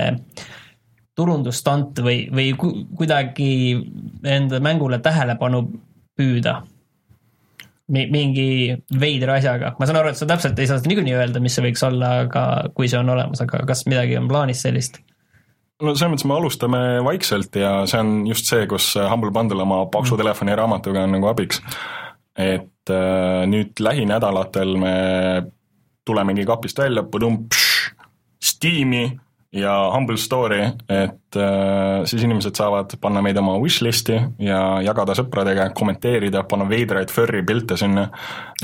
turundusstunt või, või ku- kuidagi enda mängule tähelepanu püüda? Mi-, mingi veidra asjaga, ma saan aru, et sa täpselt ei saa seda niikuinii öelda, mis see võiks olla, aga kui see on olemas, aga kas midagi on plaanis sellist? no selles mõttes me alustame vaikselt ja see on just see, kus Humble Bundle oma paksu telefoni raamatuga on nagu abiks. et äh, nüüd lähinädalatel me tulemegi kapist välja, Steam'i ja Humble Store'i, et äh, siis inimesed saavad panna meid oma wishlist'i ja jagada sõpradega, kommenteerida, panna veidraid furry pilte sinna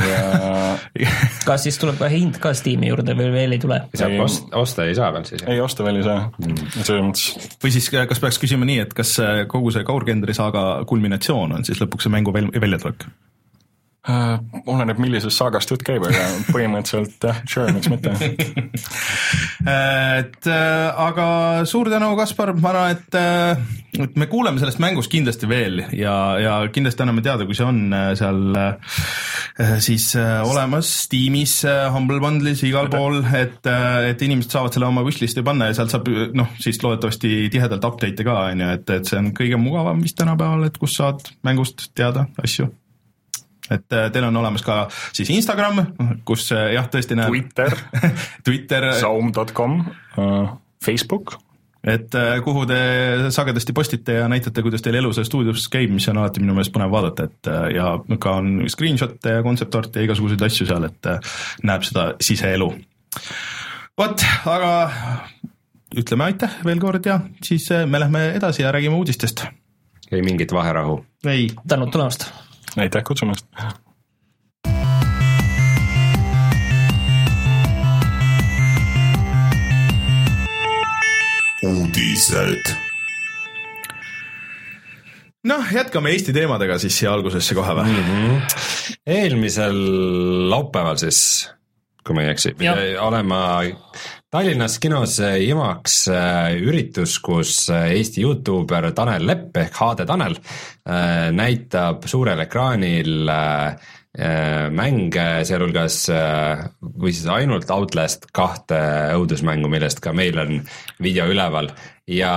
ja kas siis tuleb ka hind ka Steam'i juurde või veel ei tule? saab Ei. ost-, osta ei saa veel siis? ei osta veel ei saa, selles mõttes või siis kas peaks küsima nii, et kas äh, kogu see Kaur Kendri saaga kulminatsioon on siis lõpuks see mängu väl- väljatulek? Äh, oleneb, millisest saagast jutt käib, aga põhimõtteliselt jah, sure, miks mitte. et äh, aga suur tänu, Kaspar, ma arvan, et äh, et me kuuleme sellest mängust kindlasti veel ja, ja kindlasti anname teada, kui see on äh, seal äh, siis äh, olemas Steamis Humble Bundle'is igal pool, et et inimesed saavad selle oma wishlist'i panna ja sealt saab noh, siis loodetavasti tihedalt update'e ka, on ju, et, et see on kõige mugavam vist tänapäeval, et kus saad mängust teada asju et äh, teil on olemas ka siis Instagram, kus äh, jah, tõesti näeb Twitter, Twitter, saum.com, Facebook, et äh, kuhu te sagedasti postite ja näitate, kuidas teil elu seal stuudios käib, mis on alati minu meelest põnev vaadata, et äh, ja ka on screenshot'e ja kontseptarte ja igasuguseid asju seal, et äh, näeb seda siseelu. vot, aga ütleme aitäh veel kord ja siis äh, me lähme edasi ja räägime uudistest. ei mingit vaherahu. ei, tänud tulemast! Aitäh kutsumast! uudised. noh, jätkame Eesti teemadega siis siia algusesse kohe või mm? -hmm. eelmisel laupäeval siis, kui ma ei eksi, pidi olema Tallinnas kinos IMAX äh, üritus, kus äh, Eesti Youtuber Tanel Lepp ehk HD Tanel äh, näitab suurel ekraanil äh, äh, mänge, sealhulgas äh, või siis ainult Outlast kahte õudusmängu, millest ka meil on video üleval. Ja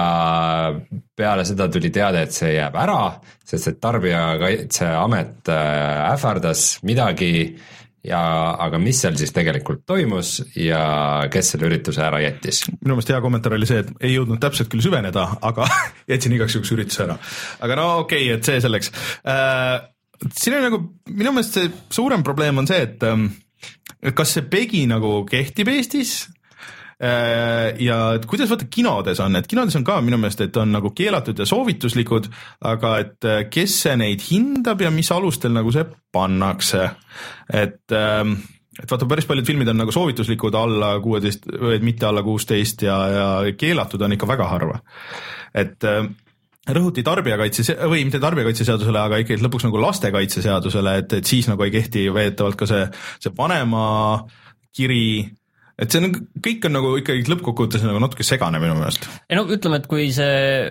peale seda tuli teade, et see jääb ära, sest et Tarbijakaitseamet äh, ähvardas midagi ja aga mis seal siis tegelikult toimus ja kes selle ürituse ära jättis? minu meelest hea kommentaar oli see, et ei jõudnud täpselt küll süveneda, aga jätsin igaks juhuks ürituse ära. aga no okei okay,, et see selleks äh, siin on nagu minu meelest see suurem probleem on see, et ähm, kas see PEGI nagu kehtib Eestis ja et kuidas vaata kinodes on, et kinodes on ka minu meelest, et on nagu keelatud ja soovituslikud, aga et äh, kes see neid hindab ja mis alustel nagu see pannakse, et ähm, et vaata, päris paljud filmid on nagu soovituslikud alla kuueteist mitte alla kuusteist ja, ja keelatud on ikka väga harva. et äh, rõhuti tarbijakaitse või mitte tarbijakaitseseadusele, aga ikkagi lõpuks nagu lastekaitseseadusele, et, et siis nagu ei kehti väidetavalt ka see, see vanema kiri, et see on, kõik on nagu ikkagi lõppkokkuvõttes nagu natuke segane minu meelest. ei no ütleme, et kui see,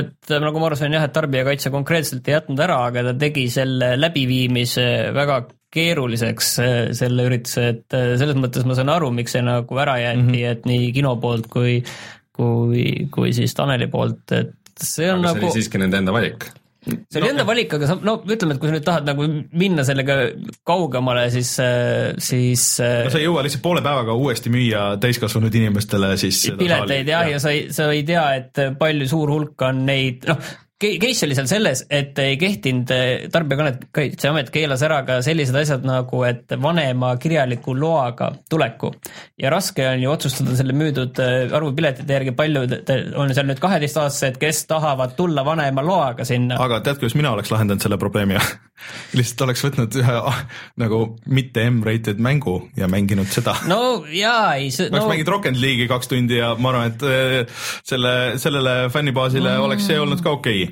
et nagu ma aru sain jah, et tarbijakaitse konkreetselt ei jätnud ära, aga ta tegi selle läbiviimise väga keeruliseks, selle ürituse, et selles mõttes ma saan aru, miks see nagu ära jäeti mm, -hmm. et nii kino poolt kui, kui, kui siis Taneli poolt, et see on aga see nagu oli siiski nende enda valik. See oli enda valik, aga sa, no ütleme, et kui sa nüüd tahad nagu minna sellega kaugemale, siis, siis äh, no sa ei jõua lihtsalt poole päevaga uuesti müüa täiskasvanud inimestele siis pileteid jah, ja sa ei, sa ei tea, et palju suur hulk on neid, noh, case oli seal selles, et ei kehtinud, Tarbijakaitseamet keelas ära ka sellised asjad nagu, et vanema kirjaliku loaga tuleku. ja raske on ju otsustada selle müüdud äh, arvu piletite järgi, palju on seal nüüd kaheteistaastased, kes tahavad tulla vanema loaga sinna. aga tead, kuidas mina oleks lahendanud selle probleemi? lihtsalt oleks võtnud ühe ah, nagu mitte M-rated mängu ja mänginud seda no.. jaa, ei see, oleks no mänginud Rocket League'i kaks tundi ja ma arvan, et selle, sellele fännibaasile mm. oleks see olnud ka okei okay..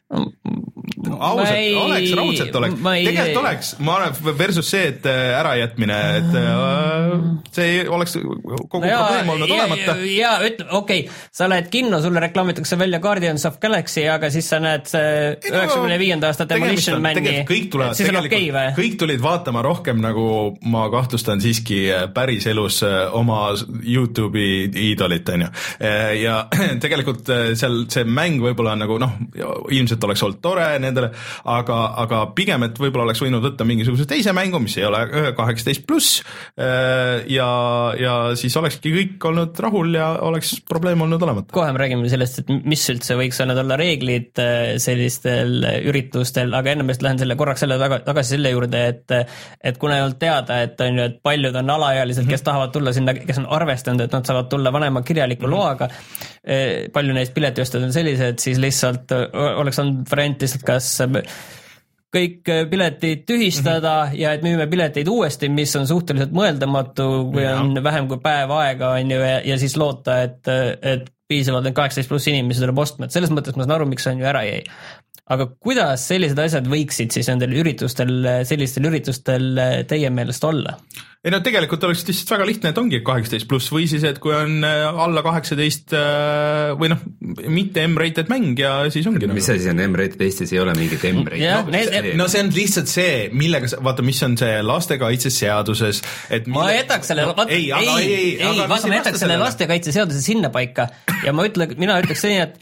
ausalt, ei- oleks, raudselt oleks, ma ei- tegelikult oleks, ma arvan, versus see, et äh, ärajätmine, et äh, see oleks kogu no jaa, probleem olnud ja, olemata. ja ütleme, okei okay,, sa lähed kinno, sulle reklaamitakse välja Guardians of Galaxy, aga siis sa näed üheksakümne viienda aasta Demolition Mani, kõik tulevad on tegelikult või? kõik tulid vaatama rohkem nagu ma kahtlustan siiski päriselus äh, oma Youtube'i iidolit, on ju. ja tegelikult äh, seal see mäng võib-olla nagu noh, ilmselt oleks olnud tore nendele, aga, aga pigem, et võib-olla oleks võinud võtta mingisuguse teise mängu, mis ei ole kaheksateist pluss ja, ja siis olekski kõik olnud rahul ja oleks probleem olnud olemata. kohe me räägime sellest, et mis üldse võiks need olla reeglid äh, sellistel üritustel, aga enne ma just lähen selle korraks selle taga, tagasi selle juurde, et et kuna ei olnud teada, et on ju, et paljud on alaealised, kes tahavad tulla sinna, kes on arvestanud, et nad saavad tulla vanema kirjaliku loaga, palju neist piletiostjad on sellised, siis lihtsalt äh, oleks olnud variant lihtsalt kas kõik äh, piletid tühistada mm -hmm. ja et müüme pileteid uuesti, mis on suhteliselt mõeldamatu, kui on vähem kui päev aega, on ju, ja siis loota, et, et piisavalt need kaheksateist pluss inimesi tuleb ostma, et selles mõttes ma saan aru, miks see on ju ära jäi. Aga kuidas sellised asjad võiksid siis nendel üritustel, sellistel üritustel teie meelest olla? ei no tegelikult oleks lihtsalt väga lihtne, et ongi kaheksateist pluss või siis, et kui on äh, alla kaheksateist või noh, mitte M-rated mäng ja siis ongi mis nagu. asi on M-rated, Eestis ei ole mingit M-rated need- no see on lihtsalt see, millega sa, vaata, mis on see lastekaitseseaduses, et ma mille... jätaks selle, vaata, ei, ei, ei, ei, vaata, ma jätaks selle lastekaitseseaduse sinnapaika ja ma ütlen, mina ütleks nii, et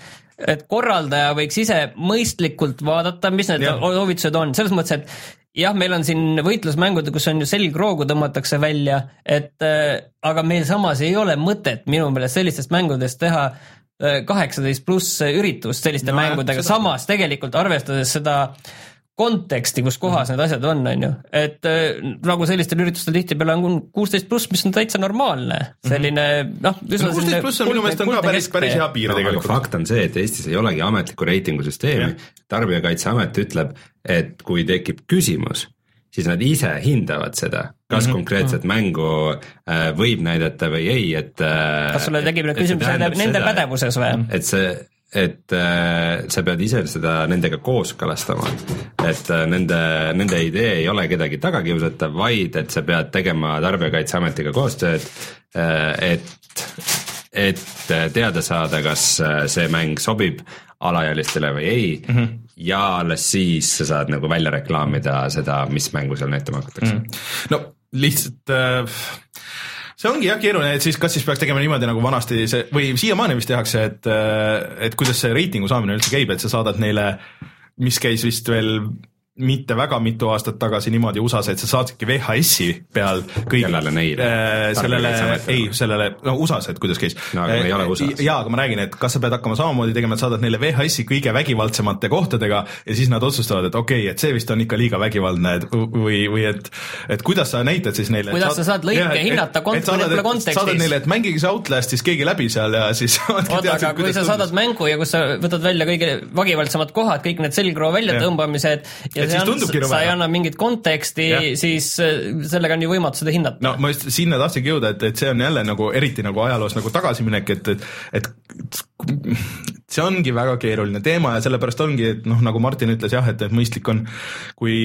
et korraldaja võiks ise mõistlikult vaadata, mis need Jah. soovitused on, selles mõttes, et jah, meil on siin võitlusmängud, kus on ju selgroogu tõmmatakse välja, et äh, aga meil samas ei ole mõtet minu meelest sellistest mängudest teha äh, kaheksateist pluss üritust selliste No mängudega, samas tegelikult arvestades seda konteksti, kus kohas need asjad on, on ju, et äh, nagu sellistel üritustel tihtipeale on kuusteist pluss, mis on täitsa normaalne, selline noh, üsna kuusteist pluss on minu meelest on ka päris, päris hea piir tegelikult. fakt on see, et Eestis ei olegi ametlikku reitingusüsteemi, Tarbijakaitseamet ütleb, et kui tekib küsimus, siis nad ise hindavad seda, kas mm -hmm. konkreetset mängu äh, võib näidata või ei, et äh, kas sulle tekib need et see tähendab nende pädevuses või? et see, et äh, sa pead ise seda nendega kooskõlastama, et äh, nende, nende idee ei ole kedagi taga kiusata, vaid et sa pead tegema Tarbijakaitseametiga koostööd äh,, et, et teada saada, kas äh, see mäng sobib alaealistele või ei mm. -hmm. ja alles siis sa saad nagu välja reklaamida seda, mis mängu seal näitama hakatakse mm. -hmm. no lihtsalt äh, see ongi jah keeruline, et siis kas siis peaks tegema niimoodi nagu vanasti see või siiamaani vist tehakse, et, et kuidas see reitingu saamine üldse käib, et sa saadad neile, mis käis vist veel mitte väga mitu aastat tagasi niimoodi USA-s, et sa saatsidki VHS-i peal kõik Kellele neile? äh, sellele, ei sellele, no USA-s, et kuidas käis. No aga me ei ole USA-s. jaa, aga ma räägin, et kas sa pead hakkama samamoodi tegema, et saadad neile VHS-i kõige vägivaldsemate kohtadega ja siis nad otsustavad, et okei okay,, et see vist on ikka liiga vägivaldne, et või, või et, et kuidas sa näitad siis neile. Kuidas sa saad lõike hinnata kont- pole kontekstis? saadad neile, et mängige see Outlast siis keegi läbi seal ja siis oota, aga kui sa saadad mängu ja kus sa võtad välja kõige vägivaldsemad kohad, kõik need selgroo väljatõmbamised ja Et siis tundubki nagu sa ei anna mingit konteksti siis äh, sellega on ju võimatu seda hinnata. No ma just sinna tahtsingi jõuda, et, et see on jälle nagu eriti nagu ajaloos nagu tagasiminek, et, et, et see ongi väga keeruline teema ja sellepärast ongi, et noh, nagu Martin ütles jah, et, et mõistlik on, kui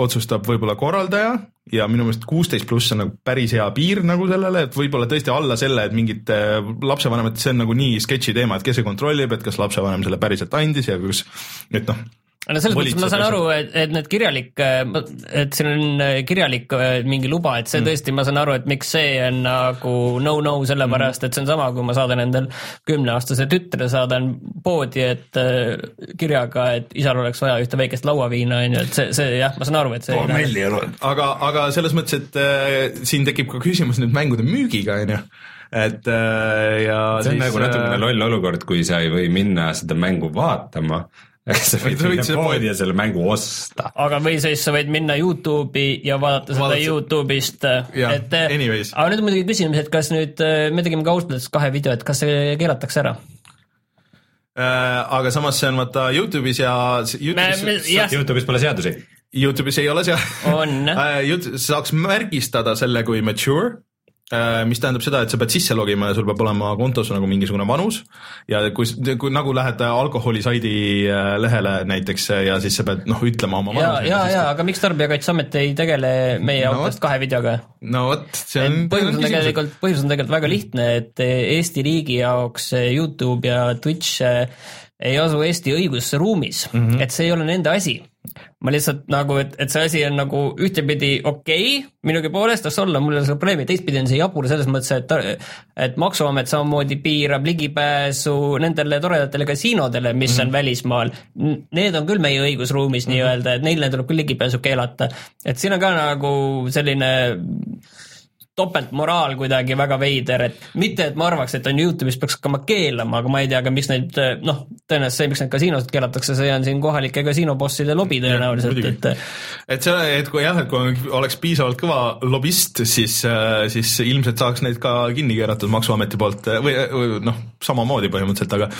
otsustab võib-olla korraldaja ja minu meelest kuusteist pluss on nagu päris hea piir nagu sellele, et võib-olla tõesti alla selle, et mingid äh, lapsevanemad, see on nagu nii sketši teema, et kes see kontrollib, et kas lapsevanem selle päriselt andis ja kus, et noh no selles mõttes ma saan aru, et, et need kirjalik, et siin on kirjalik mingi luba, et see Mm. tõesti, ma saan aru, et miks see on nagu no-no, sellepärast et see on sama, kui ma saadan endal kümneaastase tütre, saadan poodi, et äh, kirjaga, et isal oleks vaja ühte väikest lauaviina, on ju, et see, see jah, ma saan aru, et see ei lähe. aga, aga selles mõttes, et äh, siin tekib ka küsimus nüüd mängude müügiga, on ju, et äh, ja see on siis, nagu natukene äh, loll olukord, kui sa ei või minna seda mängu vaatama sa võid minna selle poodi ja selle mängu osta. aga või siis sa võid minna Youtube'i ja vaadata seda Vaadata- Youtube'ist, Jah, et äh, anyways. aga nüüd on muidugi küsimus, et kas nüüd, me tegime ka ausalt öeldes kahe video, et kas see keelatakse ära? äh, aga samas see on vaata Youtube'is ja Me- me- Youtube'is. Youtube'is pole seadusi. Youtube'is ei ole seal on Äh, saaks märgistada selle kui mature, mis tähendab seda, et sa pead sisse logima ja sul peab olema kontos nagu mingisugune vanus ja kui, kui nagu lähed alkoholisaidi äh, lehele näiteks äh, ja siis sa pead noh, ütlema oma ja, vanuse. ja, ja aga miks Tarbijakaitseamet ei tegele meie No autost kahe videoga? no vot, see on põhjus on tegelikult, põhjus on tegelikult väga lihtne, et Eesti riigi jaoks Youtube ja Twitch eh, ei asu Eesti õigusruumis mm, -hmm. et see ei ole nende asi. Ma lihtsalt nagu, et, et see asi on nagu ühtepidi okei okay,, minugi poolest las olla, mul ei ole selle probleemi, teistpidi on see jabur selles mõttes, et et Maksuamet samamoodi piirab ligipääsu nendele toredatele kasiinodele, mis mm -hmm. on välismaal. Need on küll meie õigusruumis mm -hmm. nii-öelda, et neile tuleb küll ligipääsu keelata. et siin on ka nagu selline topeltmoraal kuidagi väga veider, et mitte, et ma arvaks, et on Youtube'is peaks hakkama keelama, aga ma ei tea ka, miks neid noh, tõenäoliselt see, miks need kasiinosid keelatakse, see on siin kohalike kasiinobosside lobi tõenäoliselt, et et see, et kui jah, et kui oleks piisavalt kõva lobist, siis, siis ilmselt saaks neid ka kinni keeratud Maksuameti poolt või, või noh, samamoodi põhimõtteliselt, aga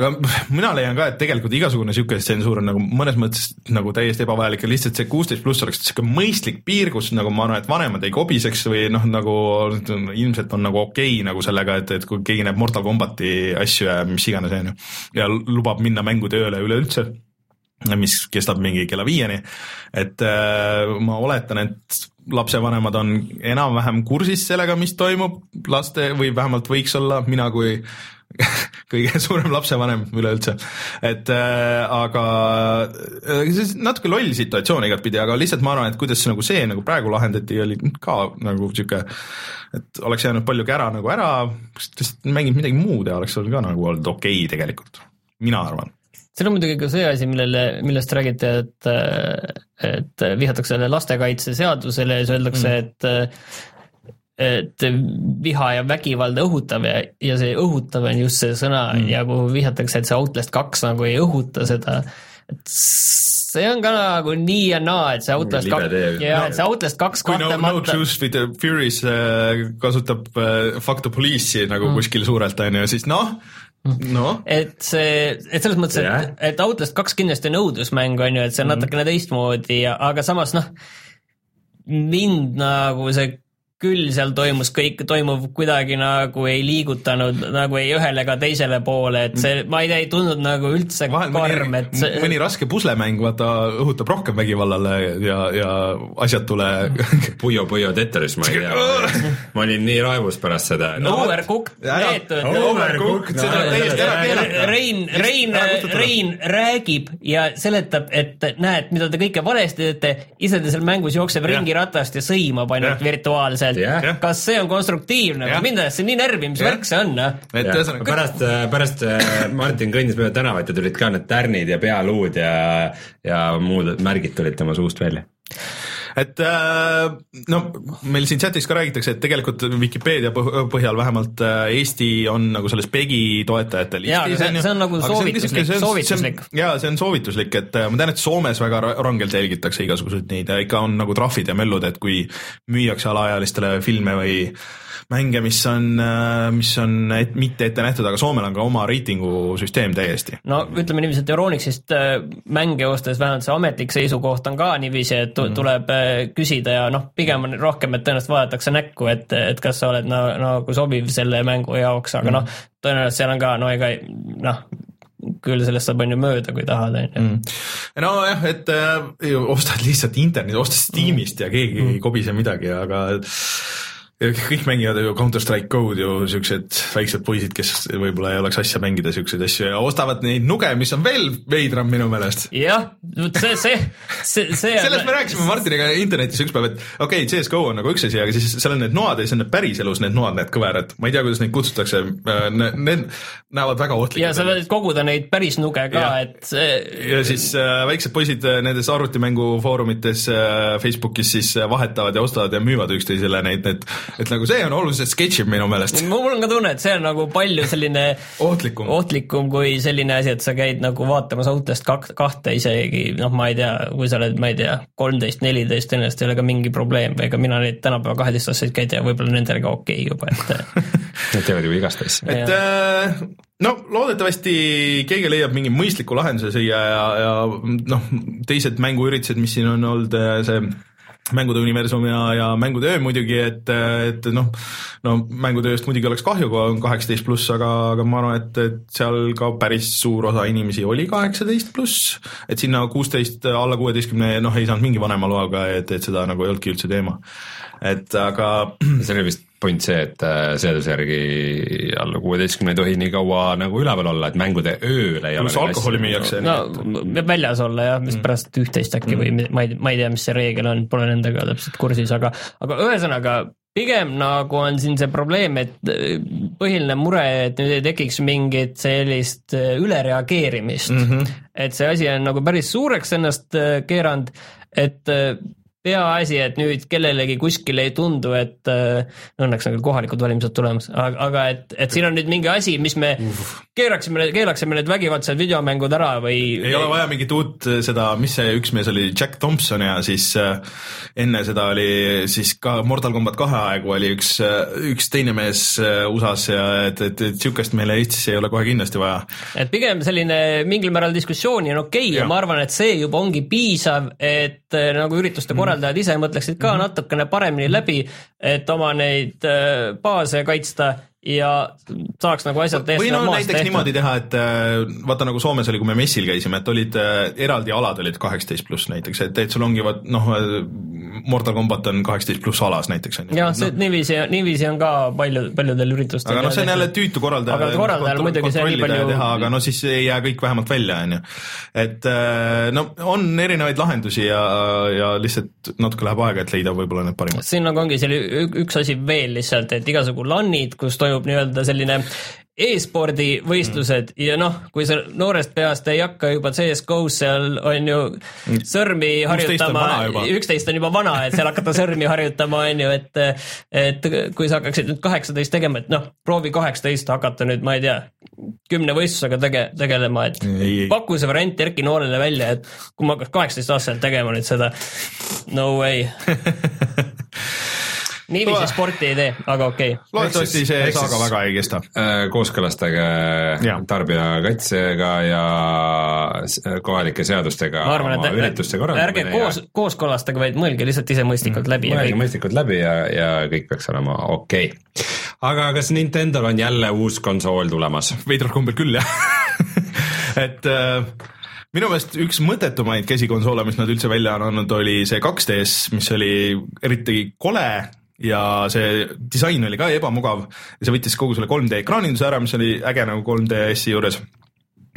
aga mina leian ka, et tegelikult igasugune niisugune tsensuur on nagu mõnes mõttes nagu täiesti ebavajalik ja lihtsalt see kuusteist pluss oleks niisugune mõistlik piir, kus nagu ma arvan, et vanemad ei kobiseks või noh, nagu ilmselt on nagu okei okay, nagu sellega, et, et kui keegi näeb Mortal Combati asju ja mis iganes, on ju, ja lubab minna mängutööle üleüldse mis kestab mingi kella viieni, et äh, ma oletan, et lapsevanemad on enam-vähem kursis sellega, mis toimub laste või vähemalt võiks olla, mina kui kõige suurem lapsevanem üleüldse, et äh, aga äh, see natuke loll situatsioon igatpidi, aga lihtsalt ma arvan, et kuidas nagu see nagu praegu lahendati, oli ka nagu sihuke, et oleks jäänud palju kära nagu ära, lihtsalt mänginud midagi muud ja oleks olnud ka nagu olnud okei okay, tegelikult, mina arvan. Seal on muidugi ka see asi, millele, millest räägite, et, et vihatakse lastekaitseseadusele ja siis öeldakse mm., et et viha ja vägivalda õhutav ja, ja see õhutav on just see sõna mm. ja kuhu vihjatakse, et see Outlast kaks nagu ei õhuta seda, et see on ka nagu nii ja naa, et see Outlast kaks, jah, et see Outlast kaks kui no, kahtlemata no Truth with the Furies äh, kasutab äh, Fuck the Police'i nagu mm. kuskil suurelt, on ju, siis noh, noh. et see, et selles mõttes, et, et Outlast kaks kindlasti on õudusmäng, on ju, et see on natukene teistmoodi ja, aga samas noh, mind nagu see küll seal toimus kõik, toimuv kuidagi nagu ei liigutanud nagu ei ühele ega teisele poole, et see, ma ei tea, ei tundnud nagu üldse Vahel karm, et see, mõni raske puslemäng, vaata, õhutab rohkem vägivallale ja, ja asjatule Puyo Puyo Tetris, ma ei tea, ma olin nii raevus pärast seda. No, overcooked. meetod Overcooked, seda on täiesti ära keelata. Rein, Rein Rein räägib ja seletab, et näed, mida te kõike valesti teete, ise ta seal mängus jookseb ringi ratast ja sõimab ainult virtuaalselt Jah.. kas see on konstruktiivne või mind ajas see nii närvi, mis värk see on, noh. et ühesõnaga, pärast, pärast äh, Martin kõndis mööda tänavat ja tulid ka need tärnid ja pealuud ja, ja muud märgid tulid tema suust välja. Et äh, no meil siin chatis ka räägitakse, et tegelikult Vikipeedia põh- põhjal vähemalt äh, Eesti on nagu selles PEGI toetajate listis see- see on nagu soovituslik- soovituslik. jaa, see on soovituslik, et äh, ma tean, et Soomes väga ra- rangelt jälgitakse igasuguseid neid ja ikka on nagu trahvid ja möllud, et kui müüakse alaealistele filme või mänge, mis on, mis on et, mitte ette nähtud, aga Soomel on ka oma reitingusüsteem täiesti. no ütleme niiviisi, et Euronixist äh, mänge ostes vähemalt see ametlik seisukoht on ka niiviisi, et tu- tuleb äh, küsida ja noh, pigem on rohkem, et tõenäoliselt vaadatakse näkku, et, et kas sa oled na- nagu sobiv selle mängu jaoks, aga noh, tõenäoliselt seal on ka no ega noh, küll sellest saab on ju mööda, kui tahad, on ju. nojah, et äh, ostad lihtsalt interneti, ostad Steamist ja keegi ei kobise midagi, aga kõik mängivad ju Counter Strike Go'd ju siuksed väiksed poisid, kes võib-olla ei oleks asja mängida siukseid asju ja ostavad neid nuge, mis on veel veidram minu meelest. jah, see, see, see, see sellest me rääkisime Martiniga internetis üks päev, et okei okay,, CSGO on nagu üks asi, aga siis seal on need noad ja siis on need päriselus need noad, need kõverad, ma ei tea, kuidas neid kutsutakse, need näevad väga ohtlikud. ja sa võid koguda neid päris nuge ka, et see ja siis äh, väiksed poisid äh, nendes arvutimängu foorumites äh, Facebookis siis äh, vahetavad ja ostavad ja müüvad üksteisele neid, need et nagu see on oluliselt sketšim minu meelest. mul on ka tunne, et see on nagu palju selline ohtlikum, ohtlikum kui selline asi, et sa käid nagu vaatamas autost kak-, kahte isegi noh, ma ei tea, kui sa oled, ma ei tea, kolmteist, neliteist, tõenäoliselt ei ole ka mingi probleem, ega mina neid tänapäeva kaheteistaastaseid ka ei tea, võib-olla nendel ka okei okay juba, et Nad teevad ju igast asja. et äh, no loodetavasti keegi leiab mingi mõistliku lahenduse siia ja, ja noh, teised mänguüritused, mis siin on olnud, see mängude universum ja, ja mängude öö muidugi, et, et noh, no mängude ööst muidugi oleks kahju, kui on kaheksateist pluss, aga, aga ma arvan, et, et seal ka päris suur osa inimesi oli kaheksateist pluss, et sinna kuusteist, alla kuueteistkümne, noh, ei saanud mingi vanema loaga, et, et seda nagu ei olnudki üldse teema. et aga see oli vist point see, et äh, seaduse järgi alla kuueteistkümne ei tohi nii kaua nagu üleval olla, et mängude ööl ei ole alkoholi müüakse. no peab väljas olla jah, mispärast üht-teist äkki või ma ei, ma ei tea, mis see reegel on, pole nendega täpselt kursis, aga, aga ühesõnaga pigem nagu on siin see probleem, et äh, põhiline mure, et nüüd ei tekiks mingit sellist äh, ülereageerimist mm. -hmm. et see asi on nagu päris suureks ennast keeranud, et peaasi, et nüüd kellelegi kuskil ei tundu, et äh, õnneks on küll kohalikud valimised tulemas, aga, aga et, et siin on nüüd mingi asi, mis me keeraksime, keelaksime need vägivaldsed videomängud ära või ei ole vaja mingit uut seda, mis see üks mees oli, Jack Thompson ja siis äh, enne seda oli siis ka Mortal Combat kahe aegu oli üks, üks teine mees äh, USA-s ja et, et, et niisugust meile Eestis ei ole kohe kindlasti vaja. et pigem selline mingil määral diskussiooni on okei okay ja. ja ma arvan, et see juba ongi piisav, et äh, nagu ürituste korraldajad korraldajad ise mõtleksid ka mm -hmm. natukene paremini läbi, et oma neid äh, baase kaitsta ja saaks nagu asjad täiesti või no näiteks tehtud. niimoodi teha, et äh, vaata nagu Soomes oli, kui me messil käisime, et olid äh, eraldi alad olid kaheksateist pluss näiteks, et, et sul ongi vot noh, Mortal Combat on kaheksateist pluss alas näiteks on ju. jah, see no. niiviisi, niiviisi on ka palju, paljudel üritustel. aga noh, see on jälle tüütu korraldaja. aga korraldajal muidugi see nii palju. teha, aga no siis ei jää kõik vähemalt välja, on ju. et äh, no on erinevaid lahendusi ja, ja lihtsalt natuke läheb aega, et leida võib-olla need parimad. siin nagu ongi selle üks asi veel lihtsalt, et igasugu LAN-id, kus toimub nii-öelda selline e-spordi võistlused mm. ja noh, kui sa noorest peast ei hakka juba CS-GO-s seal on ju sõrmi harjutama, üksteist on juba vana, et seal hakata sõrmi harjutama, on ju, et et kui sa hakkaksid nüüd kaheksateist tegema, et noh, proovi kaheksateist hakata nüüd, ma ei tea, kümne võistlusega tege-, tegelema, et ei, ei. paku see variant Erki noorele välja, et kui ma hakkaks kaheksateist aastaselt tegema nüüd seda, no way niiviisi sporti ei tee, aga okei okay.. loodetavasti see saaga väga ei kesta. Äh, kooskõlastage tarbijakaitsega ja kohalike seadustega arvan, et ürituste korraldamine. ärge koos ja..., kooskõlastage, vaid mõelge lihtsalt ise mõistlikult mm. läbi. mõelge mõistlikult läbi ja, ja kõik peaks olema okei okay.. aga kas Nintendo'l on jälle uus konsool tulemas? veidral kombel küll, jah et äh, minu meelest üks mõttetumaid käsikonsoole, mis nad üldse välja on andnud, oli see 2DS, mis oli eriti kole ja see disain oli ka ebamugav ja see võttis kogu selle 3D ekraaninduse ära, mis oli äge nagu 3DS-i juures.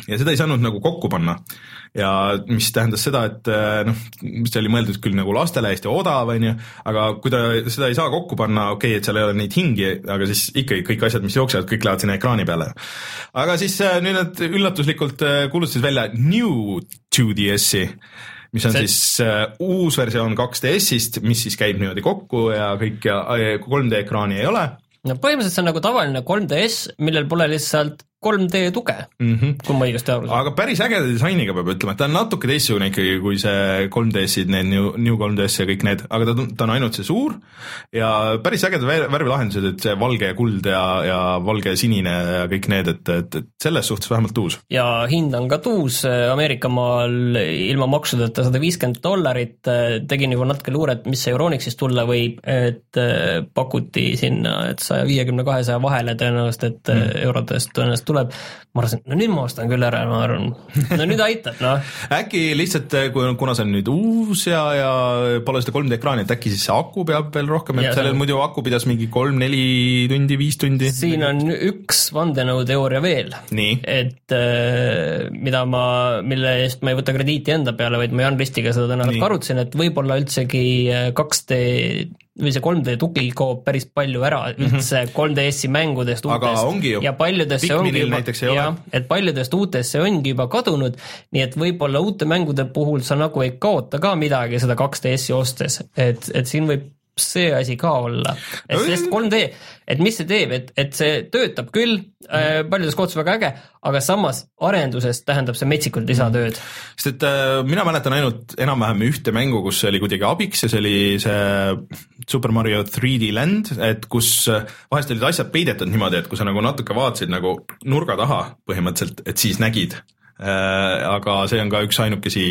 ja seda ei saanud nagu kokku panna ja mis tähendas seda, et eh, noh, see oli mõeldud küll nagu lastele hästi odav, on ju, aga kui ta seda ei saa kokku panna, okei okay,, et seal ei ole neid hingi, aga siis ikkagi kõik asjad, mis jooksevad, kõik lähevad sinna ekraani peale. aga siis eh, nüüd nad üllatuslikult eh, kuulutasid välja New 2DS-i mis on see... siis uh, uus versioon 2DS-ist, mis siis käib niimoodi kokku ja kõik ja 3D ekraani ei ole. no põhimõtteliselt see on nagu tavaline 3DS, millel pole lihtsalt 3D tuge mm, -hmm. kui ma õigesti aru saan. aga päris ägeda disainiga peab ütlema, et ta on natuke teistsugune ikkagi kui see 3DS-id, need New, New 3DS ja kõik need, aga ta, ta on ainult see suur ja päris ägedad värvilahendused, et see valge ja kuld ja, ja valge ja sinine ja kõik need, et, et, et selles suhtes vähemalt uus. ja hind on ka tuus, Ameerika maal ilma maksudeta sada viiskümmend dollarit, tegin juba natuke luuret, mis see Euronixist tulla võib, et pakuti sinna, et saja viiekümne, kahesaja vahele tõenäoliselt, et mm. eurodest tõenäoliselt tuleb. ma arvasin, no nüüd ma ostan küll ära, ma arvan, no nüüd aitab, noh. äkki lihtsalt, kui, kuna see on nüüd uus ja, ja pole seda 3D ekraani, et äkki siis see aku peab veel rohkem, et Ja sellel on- muidu aku pidas mingi kolm-neli tundi, viis tundi. siin on üks vandenõuteooria veel. et äh, mida ma, mille eest ma ei võta krediiti enda peale, vaid ma Jan Ristiga seda täna arutasin, et võib-olla üldsegi äh, 2D või see 3D tugi kaob päris palju ära üldse 3DS-i mängudest Mhm. Aga uutest. ongi ja paljudesse ongi Pikminil juba jah, et paljudest uutest see ongi juba kadunud, nii et võib-olla uute mängude puhul sa nagu ei kaota ka midagi seda 2DS-i ostes, et, et siin võib see asi ka olla, sest 3D, et mis see teeb, et, et see töötab küll äh, paljudes kohtades väga äge, aga samas arenduses tähendab see metsikult lisatööd. sest et äh, mina mäletan ainult enam-vähem ühte mängu, kus see oli kuidagi abiks ja see oli see Super Mario 3D Land, et kus äh, vahest olid asjad peidetud niimoodi, et kui sa nagu natuke vaatasid nagu nurga taha põhimõtteliselt, et siis nägid aga see on ka üks ainukesi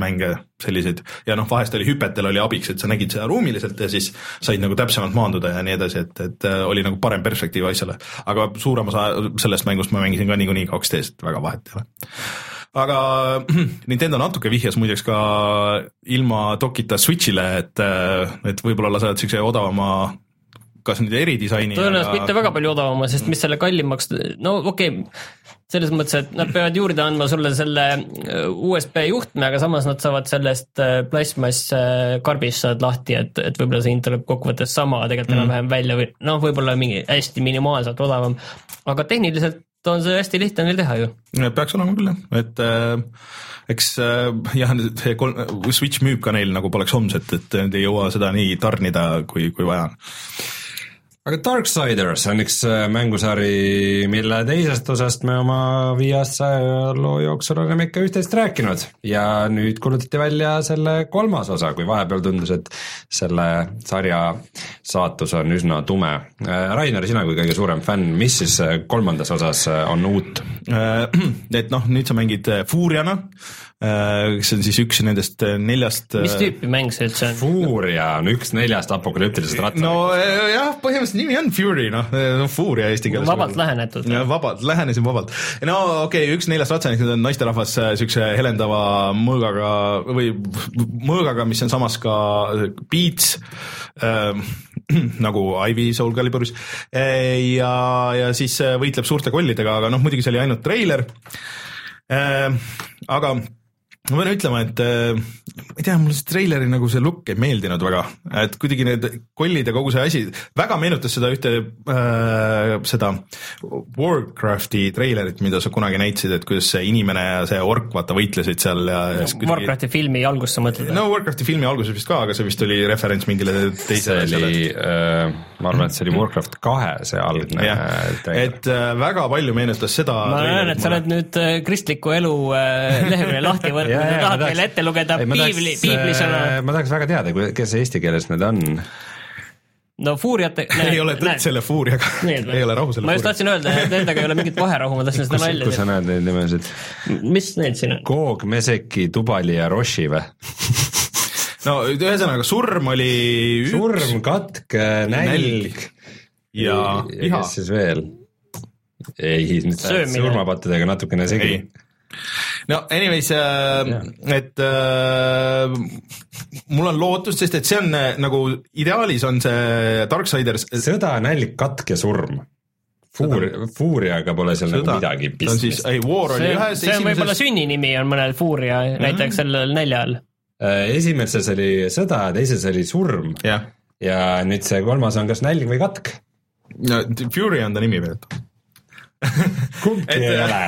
mänge selliseid ja noh, vahest oli hüpetel oli abiks, et sa nägid seda ruumiliselt ja siis said nagu täpsemalt maanduda ja nii edasi, et, et äh, oli nagu parem perspektiiv asjale. aga suurem osa sellest mängust ma mängisin ka niikuinii 2D-s, et väga vahet ei ole aga Nintendo natuke vihjas muideks ka ilma dokita Switch'ile, et, et võib-olla lasevad siukse odavama kas nüüd eridisaini. tõenäoliselt mitte väga palju odavama, sest mis selle kallimaks, no okei okay,, selles mõttes, et nad peavad juurde andma sulle selle äh, USB juhtme, aga samas nad saavad sellest äh, plastmass äh, saad lahti, et, et võib-olla see hind tuleb kokkuvõttes sama tegelikult Mm. enam-vähem välja või noh, võib-olla mingi hästi minimaalselt odavam, aga tehniliselt on see hästi lihtne neil teha ju. peaks olema küll jah, et äh, eks äh, jah, see kolm, Switch müüb ka neil nagu poleks homset, et nad ei jõua seda nii tarnida, kui, kui vaja on. Aga Darksiders on üks äh, mängusari, mille teisest osast me oma viieaastase ajaloo jooksul oleme ikka üht-teist rääkinud ja nüüd kuulutati välja selle kolmas osa, kui vahepeal tundus, et selle sarja saatus on üsna tume. Rainer, sina kui kõige suurem fänn, mis siis äh, kolmandas osas äh, on uut? et noh, nüüd sa mängid äh, Furiana, kes on siis üks nendest äh, neljast mis tüüpi mäng see üldse on? Fuuria on üks neljast apokalüptilisest ratast no äh, jah, põhimõtteliselt nimi on Fury, noh, no Furia eesti keeles. vabalt lähenetud. ja vabalt, lähenesin vabalt. no okei okay,, üks neljast ratsanikest on naisterahvas äh, siukse helendava mõõgaga või mõõgaga, mis on samas ka beats äh, nagu Ivy Soul Caliburis äh, ja, ja siis äh, võitleb suurte kollidega, aga noh, muidugi see oli ainult treiler äh,. aga ma pean ütlema, et äh, ma ei tea, mulle see treileri nagu see look ei meeldinud väga, et kuidagi need kollid ja kogu see asi väga meenutas seda ühte äh, seda Warcrafti treilerit, mida sa kunagi näitasid, et kuidas see inimene ja see ork vaata võitlesid seal ja, ja siis kuidagi... Warcrafti filmi algust sa mõtled? no Warcrafti filmi alguses vist ka, aga see vist oli referents mingile teisele asjale oli, ma arvan, et see oli Warcraft kahe see algne jah, treiler. et äh, väga palju meenutas seda. ma näen, et sa oled nüüd äh, kristliku elu äh, lehekülje lahti võtnud ja tahad meile ette lugeda piibli, piiblisõna. ma tahaks väga teada, kes eesti keeles need on. no fuuriate. ei ole tõtt selle Fuuriaga, ei ole rahu selle ma just tahtsin öelda, et nendega ei ole mingit vaherahu, ma tahtsin seda nalja kus sa näed neid nimesid? mis need siin on? Koog, Meseki, Tubali ja Roshi või? no ühesõnaga surm oli üks surm, katk, nälg ja viha. kes siis veel? ei, sa surmapattudega natukene segi ei. No anyways äh,, et äh, mul on lootust, sest et see on äh, nagu ideaalis on see Darksiders sõda, nälg, katk ja surm. Fuur, Fuuriaga pole seal nagu midagi see on siis, pistmist. ei War oli see, ühes see on võib-olla esimeses, sünninimi on mõnel fuuria, näiteks sellel näljal. Äh, esimeses oli sõda, teises oli surm jah, ja nüüd see kolmas on kas nälg või katk. no Fury on ta nimi veel. kumbki Et- ei ole.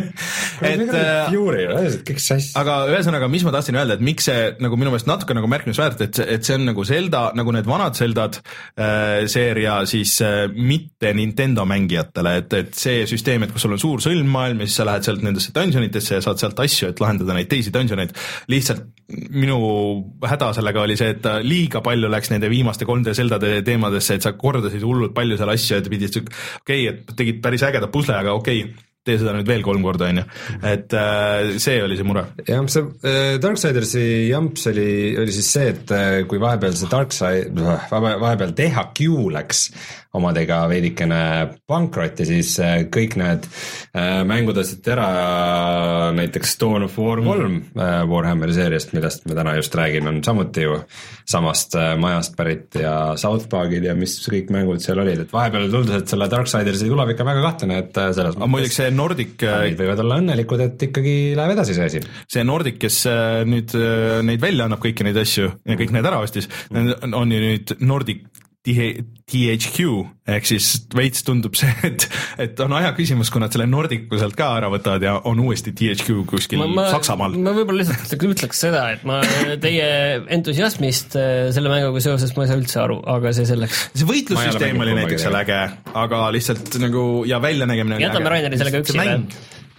et äh, Fury, kõik sassi. aga ühesõnaga, mis ma tahtsin öelda, et miks see nagu minu meelest natuke nagu märkimisväärt, et et see on nagu Zelda, nagu need vanad Zeldad äh, seeria siis äh, mitte Nintendo mängijatele, et, et see süsteem, et kus sul on suur sõlmmaailm ja siis sa lähed sealt nendesse dungeonitesse ja saad sealt asju, et lahendada neid teisi dungeoneid, lihtsalt minu häda sellega oli see, et ta liiga palju läks nende viimaste 3D Zeldade teemadesse, et sa kordasid hullult palju seal asju, et pidid siuk- okei okay,, et tegid päris ägeda pusle, aga okei okay,, tee seda nüüd veel kolm korda, on ju. et äh, see oli see mure. jah, see äh, Darksidersi jamps oli, oli siis see, et äh, kui vahepeal see Darkside, vahepeal THQ läks omadega veidikene pankrotti, siis äh, kõik need äh, mängud osteti ära näiteks Dawn of War kolm äh, Warhammeri seeriast, millest me täna just räägime, on samuti ju samast majast pärit ja South Parkid ja mis kõik mängud seal olid, et vahepeal tundus, et selle Darksidersi tuleb ikka väga kahtlane, et selles aga muideks see Nordic, fännid võivad olla õnnelikud, et ikkagi läheb edasi see asi. see Nordic, kes nüüd neid välja annab, kõiki neid asju ja kõik need ära ostis, on ju nüüd Nordic THQ ehk siis veits tundub see, et, et on aja küsimus, kui nad selle Nordicu sealt ka ära võtavad ja on uuesti THQ kuskil Saksamaal. ma võib-olla lihtsalt ütleks seda, et ma teie entusiasmist äh, selle mänguga seoses ma ei saa üldse aru, aga see selleks. see Ma võitlussüsteem oli näiteks seal äge, aga lihtsalt nagu ja väljanägemine oli Jätame. Raineri sellega üksi või?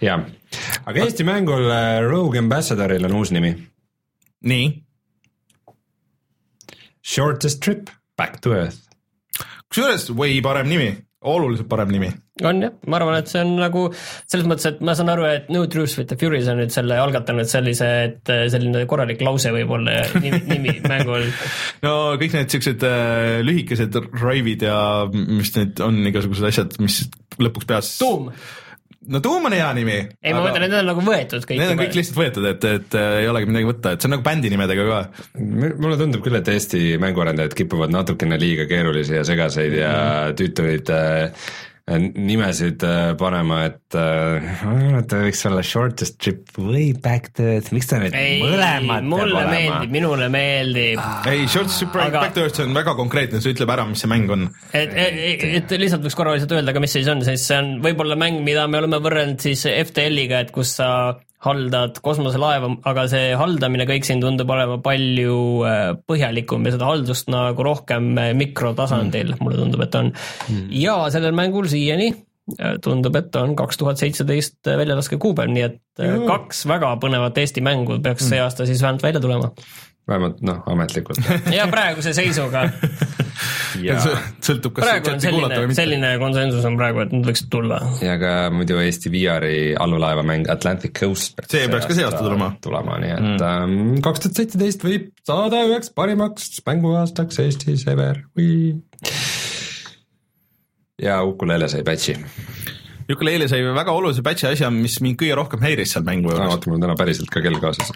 jah, aga Eesti mängul äh, Rogue Ambassadoril on uus nimi. nii, Shortest trip back to earth. kusjuures way parem nimi, oluliselt parem nimi. on jah, ma arvan, et see on nagu selles mõttes, et ma saan aru, et No Truth with the Furies on nüüd selle algatanud sellise, et äh, selline korralik lause võib-olla nimi, nimi mängul. no kõik need siuksed äh, lühikesed raivid ja mis need on igasugused asjad, mis lõpuks peas. tuum, no tuum on hea nimi. ei ma mõtlen, need on nagu võetud kõik. Need on kõik lihtsalt võetud, et, et äh, ei olegi midagi võtta, et see on nagu bändi nimedega ka. mulle tundub küll, et Eesti mänguarendajad kipuvad natukene liiga keerulisi ja segaseid ja tüütuid äh, nimesid äh, panema, et äh, ma arvan, et ta võiks olla shortest trip way back to earth, miks ta nüüd ei, mõlemad mulle olema meeldib,? minule meeldib ei, Short Super Aga- Back to Earth, see on väga konkreetne, see ütleb ära, mis see mäng on. et, et, et lihtsalt võiks korra lihtsalt öelda ka, mis see siis on, sest see on võib-olla mäng, mida me oleme võrrelnud siis FTL-iga, et kus sa haldad kosmoselaeva, aga see haldamine kõik siin tundub olema palju äh, põhjalikum ja seda haldust nagu rohkem äh, mikrotasandil mm., mulle tundub, et on mm.. ja sellel mängul siiani äh, tundub, et on kaks tuhat seitseteist väljalaske kuupäev, nii et äh, kaks väga põnevat Eesti mängu peaks see aasta siis vähemalt välja tulema. Vähemalt noh, ametlikult. ja praeguse seisuga ja, sõltub, kas praegu on selline või, mitte. selline konsensus on praegu, et nad võiksid tulla. ja ka muidu Eesti VR-i allulaevamäng Atlantic Coast peaks See peaks ka see aasta tulema. tulema, nii et kaks tuhat seitseteist võib saada üheks parimaks mänguaastaks Eestis ever või. ja Ukulele sai patch'i. Ukulele sai väga olulise patch'i asja, mis mind kõige rohkem häiris seal mängu juures. oota, mul on täna päriselt ka kell kaasas.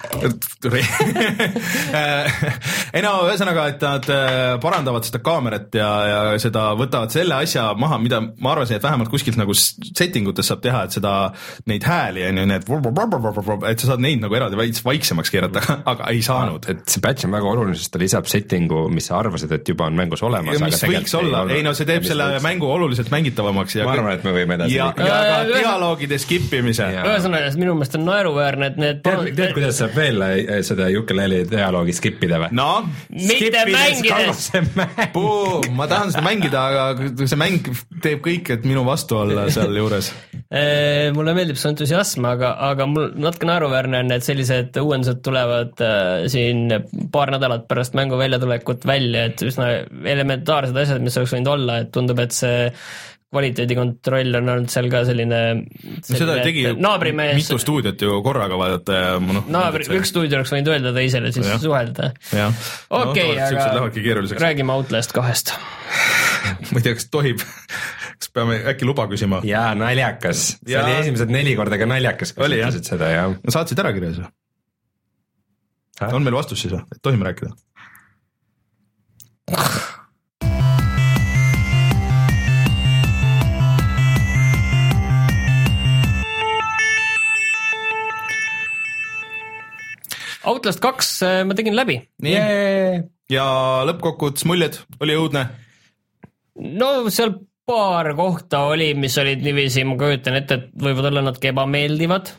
ei no ühesõnaga, et nad äh, parandavad seda kaamerat ja, ja seda võtavad selle asja maha, mida ma arvasin, et vähemalt kuskilt nagu setting utes saab teha, et seda, neid hääli on ju, need, et sa saad neid nagu eraldi veits vaiksemaks keerata, aga ei saanud. et see patch on väga oluline, sest ta lisab setting'u, mis sa arvasid, et juba on mängus olemas. mis võiks olla, ei no see teeb selle mängu oluliselt mängitavamaks ja ma arvan, et me võime edasi ja. Ja ka Äh, dialoogide skip imise. Ühesõnaga, minu meelest on naeruväärne, et need tead, tead, kuidas saab veel äh, seda Ukulele dialoogi skip ida või? noh, mitte mängides, ma tahan seda mängida, aga see mäng teeb kõik, et minu vastu olla sealjuures. Äh, mulle meeldib su entusiasm, aga, aga mul natuke naeruväärne on, et sellised uuendused tulevad äh, siin paar nädalat pärast mängu väljatulekut välja, et üsna elementaarsed asjad, mis oleks võinud olla, et tundub, et see kvaliteedikontroll on olnud seal ka selline, seda tegi naabrimees mitu stuudiot ju korraga vaadata ja noh. naabri, üks stuudio oleks võinud öelda teisele siis Jah. suhelda. jah. okei, aga räägime Outlast kahest. ma ei tea, kas tohib, kas peame äkki luba küsima? jaa, naljakas. see oli esimesed neli korda ka naljakas, kui Oli, sa jah? ütlesid seda ja saatsid ära kirjas või? on meil vastus siis või, tohime rääkida? Outlast kaks äh, ma tegin läbi. ja lõppkokkuvõttes muljed, oli õudne? no seal paar kohta oli, mis olid niiviisi, ma kujutan ette, et võivad olla natuke ebameeldivad.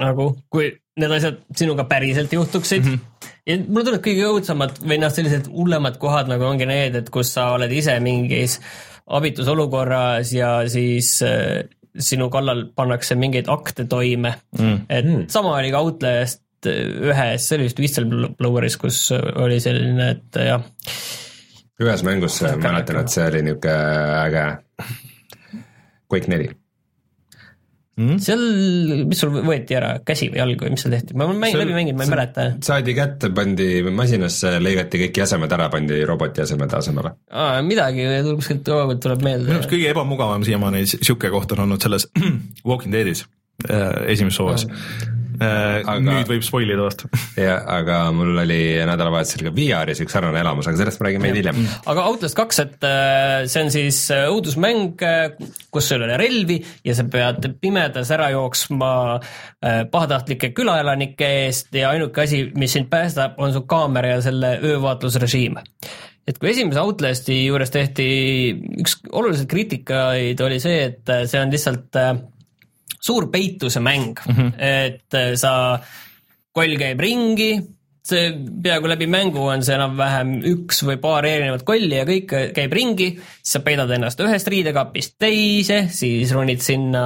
nagu, kui need asjad sinuga päriselt juhtuksid mm. -hmm. ja mulle tundub kõige õudsemad või noh, sellised hullemad kohad nagu ongi need, et kus sa oled ise mingis abitus olukorras ja siis äh, sinu kallal pannakse mingeid akte toime mm.. et sama oli ka Outlast ühes, see oli vist Whistlebloweris, kus oli selline, et jah ühes mängus äh, mäletan, et see oli niisugune äge. Quake neli. mm.. seal, mis sul võeti ära, käsi või jalg või mis seal tehti, ma olen mäng, läbi mänginud, ma ei mäleta. saadi kätte, pandi masinasse, lõigati kõik jäsemed ära, pandi roboti jäsemed asemele. midagi kuskilt kaugelt tuleb minu meelde arust. kõige ebamugavam siiamaani sihuke koht on olnud selles Walking Deadis äh, esimeses hooajas. Aga- nüüd võib spoil ida vastu. jah, aga mul oli nädalavahetusel ka VR-is üks sarnane elamus, aga sellest me räägime veidi hiljem. aga Outlast kaks, et äh, see on siis äh, õudusmäng, kus sul ei ole relvi ja sa pead pimedas ära jooksma äh, pahatahtlike külaelanike eest ja ainuke asi, mis sind päästab, on su kaamera ja selle öövaatlusrežiim et kui esimese Outlasti juures tehti üks oluliselt kriitikaid oli see, et äh, see on lihtsalt äh, suur peituse mäng mm, -hmm. et äh, sa, koll käib ringi, see peaaegu läbi mängu on see enam-vähem üks või paar erinevat kolli ja kõik käib ringi, siis sa peidad ennast ühest riidekapist teise, siis ronid sinna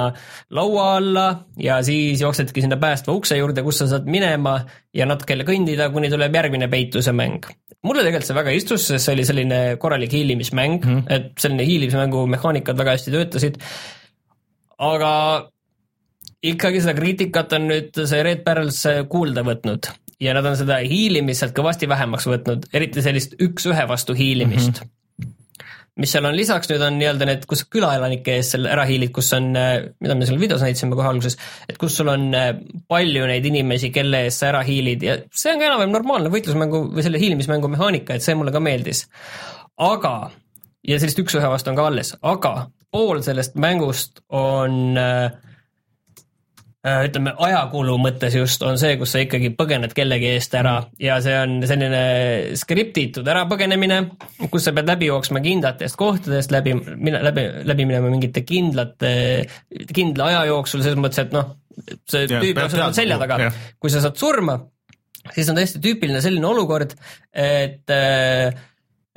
laua alla ja siis jooksedki sinna päästva ukse juurde, kus sa saad minema ja natuke jälle kõndida, kuni tuleb järgmine peituse mäng mulle tegelikult see väga istus, sest see oli selline korralik hiilimismäng mm, -hmm. et selline hiilimismängu mehaanikad väga hästi töötasid. aga ikkagi seda kriitikat on nüüd see Red Barrels kuulda võtnud ja nad on seda hiilimist sealt kõvasti vähemaks võtnud, eriti sellist üks-ühe vastu hiilimist mm. -hmm mis seal on lisaks nüüd on nii-öelda need, kus külaelanike ees seal ära hiilid, kus on, mida me seal videos näitasime kohe alguses, et kus sul on äh, palju neid inimesi, kelle eest sa ära hiilid ja see on ka enam-vähem normaalne võitlusmängu või selle hiilimismängu mehaanika, et see mulle ka meeldis. aga, ja sellist üks-ühe vastu on ka alles, aga pool sellest mängust on äh, ütleme ajakulu mõttes just on see, kus sa ikkagi põgened kellegi eest ära ja see on selline skriptitud ärapõgenemine, kus sa pead läbi jooksma kindlatest kohtadest, läbi, läbi, läbi minema mingite kindlate, kindla aja jooksul, selles mõttes, et noh, see Jah, tüüp on sul selja taga. kui sa saad surma, siis on täiesti tüüpiline selline olukord, et äh,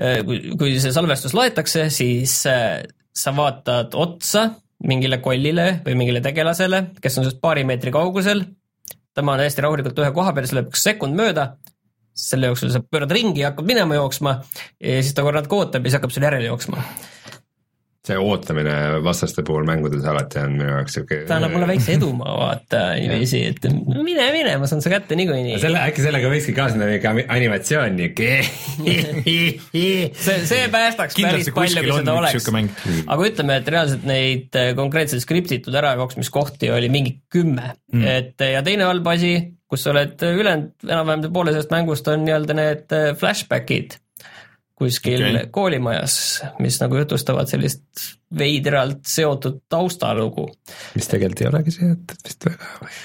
äh, kui, kui see salvestus laetakse, siis äh, sa vaatad otsa mingile kollile või mingile tegelasele, kes on sinust paari meetri kaugusel, tema on hästi rahulikult ühe koha peal, siis läheb üks sekund mööda, selle jooksul sa pöörad ringi ja hakkad minema jooksma. Ja siis ta korra natuke ootab ja siis hakkab sulle järele jooksma. See ootamine vastaste puhul mängudes alati on minu jaoks siuke. ta annab mulle väikse edumaa vaata niiviisi, et mine, mine, ma saan su kätte niikuinii. selle, äkki sellega võikski kaasneda ami- animatsioon niuke. see, see päästaks päris kindlasti palju, kuskil kui seda oleks sihuke. aga ütleme, et reaalselt neid äh, konkreetselt skriptitud ärajooksmiskohti oli mingi kümme mm., et ja teine halb asi, kus sa oled ülejäänud enam-vähem poole sellest mängust on nii-öelda need äh, flashback'id kuskil okay. koolimajas, mis nagu jutustavad sellist veidralt seotud taustalugu. mis tegelikult ei olegi seotud vist väga või?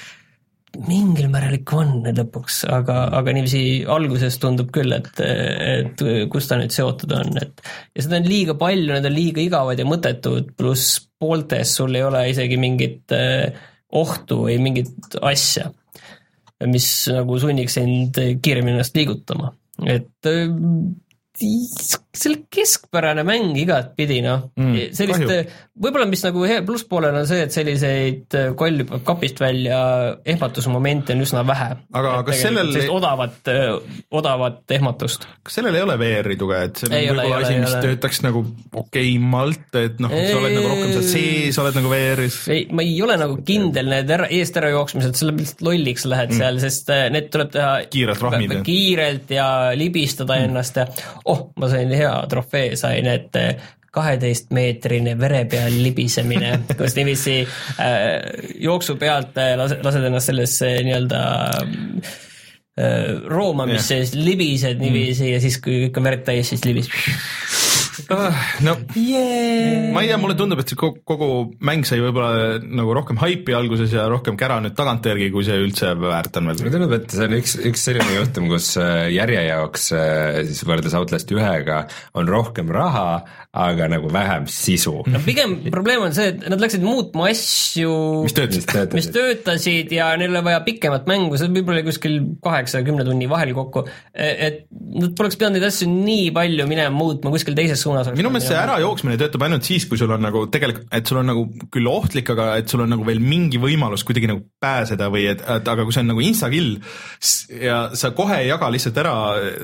mingil määral ikka on lõpuks, aga, aga niiviisi alguses tundub küll, et, et kus ta nüüd seotud on, et ja seda on liiga palju, need on liiga igavad ja mõttetud, pluss pooltes sul ei ole isegi mingit eh, ohtu või mingit asja, mis nagu sunniks sind kiiremini ennast liigutama, et these see oli keskpärane mäng igatpidi noh Mm, sellist võib-olla mis nagu hea plusspoolel on see, et selliseid äh, koll hüppab kapist välja ehmatusmomente on üsna vähe. Aga kas sellel- odavat, odavat ehmatust. kas sellel ei ole VR-i tuge, et see on võib-olla asi, mis ole. töötaks nagu okeimalt, et noh, sa oled nagu rohkem seal sees, oled nagu VR-is. ei, ma ei ole nagu kindel need ära, eest ära jooksmised, selle lihtsalt lolliks lähed mm. seal, sest äh, need tuleb teha Kiirelt kiirelt ja libistada mm. ennast ja oh, ma sain hea trofee, sain, et äh, kaheteistmeetrine vere peal libisemine, kus niiviisi äh, jooksu pealt äh, lase, lased ennast sellesse nii-öelda äh, roomamisse yeah., siis libised niiviisi mm. ja siis, kui kõik on verd täis, siis libised Ah, no yeah.. ma ei tea, mulle tundub, et see kogu, kogu mäng sai võib-olla nagu rohkem haipi alguses ja rohkem kära nüüd tagantjärgi, kui see üldse väärt on veel mulle. tundub, et see on üks, üks selline juhtum, kus äh, järje jaoks äh, siis võrreldes Outlast ühega on rohkem raha, aga nagu vähem sisu. no pigem probleem on see, et nad läksid muutma asju, mis töötas? mis töötasid ja neil oli vaja pikemat mängu, see võib-olla oli kuskil kaheksa-kümne tunni vahel kokku. et nad poleks pidanud neid asju nii palju minema muutma kuskil teises suunas minu meelest see ärajooksmine töötab ainult siis, kui sul on nagu tegelikult, et sul on nagu küll ohtlik, aga et sul on nagu veel mingi võimalus kuidagi nagu pääseda või et, et aga kui see on nagu insta-kill ja sa kohe ei jaga lihtsalt ära,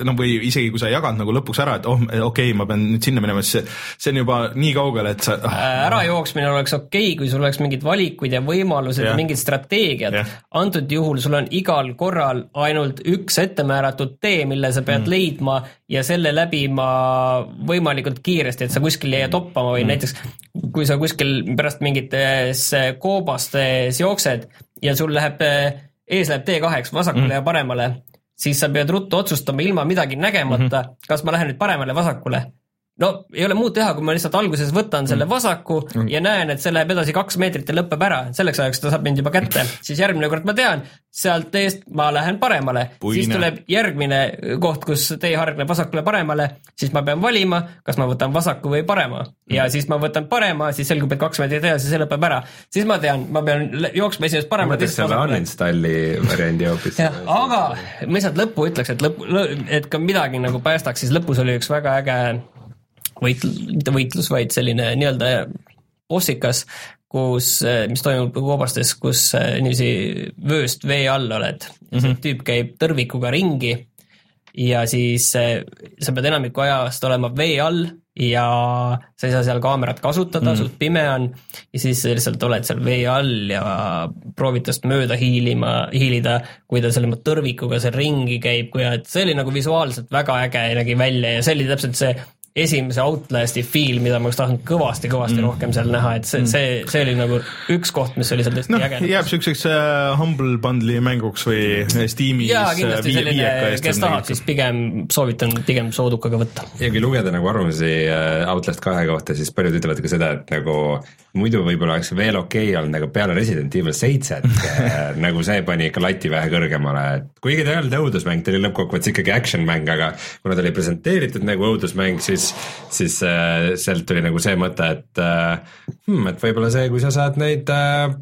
no või isegi kui sa ei jaganud nagu lõpuks ära, et oh, okei okay,, ma pean nüüd sinna minema, siis see, see on juba nii kaugel, et sa ah. ärajooksmine oleks okei okay,, kui sul oleks mingid valikuid ja võimalused ja, ja mingid strateegiad. antud juhul sul on igal korral ainult üks ettemääratud tee, mille sa pead mm. leidma ja selle läbima võimalikult kiiresti, et sa kuskil ei jää toppama või mm. näiteks kui sa kuskil pärast mingites koobastes jooksed ja sul läheb, ees läheb T2-ks vasakule mm. ja paremale, siis sa pead ruttu otsustama ilma midagi nägemata mm, -hmm. kas ma lähen nüüd paremale, vasakule no ei ole muud teha, kui ma lihtsalt alguses võtan selle mm. vasaku mm. ja näen, et see läheb edasi kaks meetrit ja lõpeb ära, selleks ajaks ta saab mind juba kätte, siis järgmine kord ma tean, sealt eest ma lähen paremale, siis tuleb järgmine koht, kus tee hargneb vasakule-paremale, siis ma pean valima, kas ma võtan vasaku või parema ja mm. siis ma võtan parema, siis selgub, et kaks meetrit edasi see lõpeb ära, siis ma tean, ma pean jooksma esimesest paremale. ma mõtleks selle uninstalli variandi hoopis. aga ma lihtsalt lõppu ütleks, et lõpp, et ka midagi nagu päästaks, siis lõpus oli üks väga äge võitl-, mitte võitlus, vaid selline nii-öelda bossikas, kus, mis toimub koobastes, kus äh, niiviisi vööst vee all oled mm. -hmm. tüüp käib tõrvikuga ringi ja siis äh, sa pead enamiku ajast olema vee all ja sa ei saa seal kaamerat kasutada mm., sul pime on ja siis lihtsalt oled seal vee all ja proovid tast mööda hiilima, hiilida, kui ta selle tõrvikuga seal ringi käib, kui et see oli nagu visuaalselt väga äge nägi välja ja see oli täpselt see esimese Outlasti feel, mida ma oleks tahtnud kõvasti-kõvasti mm. rohkem seal näha, et see mm., see, see oli nagu üks koht, mis oli seal tõesti no, äge. jääb siukseks uh, Humble Bundle'i mänguks või Steamis. jaa, kindlasti uh, selline, kes tahab, siis pigem soovitan pigem soodukaga võtta. ja kui lugeda nagu arvamusi uh, Outlast kahe kohta, siis paljud ütlevad ka seda, et nagu muidu võib-olla oleks veel okei okay olnud, aga peale Resident Evil seitset nagu see pani ikka lati vähe kõrgemale, et kuigi ta ei olnud õudusmäng, ta oli lõppkokkuvõttes ikkagi action mäng, aga kuna ta oli presenteeritud nagu õudusmäng, siis, siis äh, sealt tuli nagu see mõte, et äh, hmm, et võib-olla see, kui sa saad neid äh,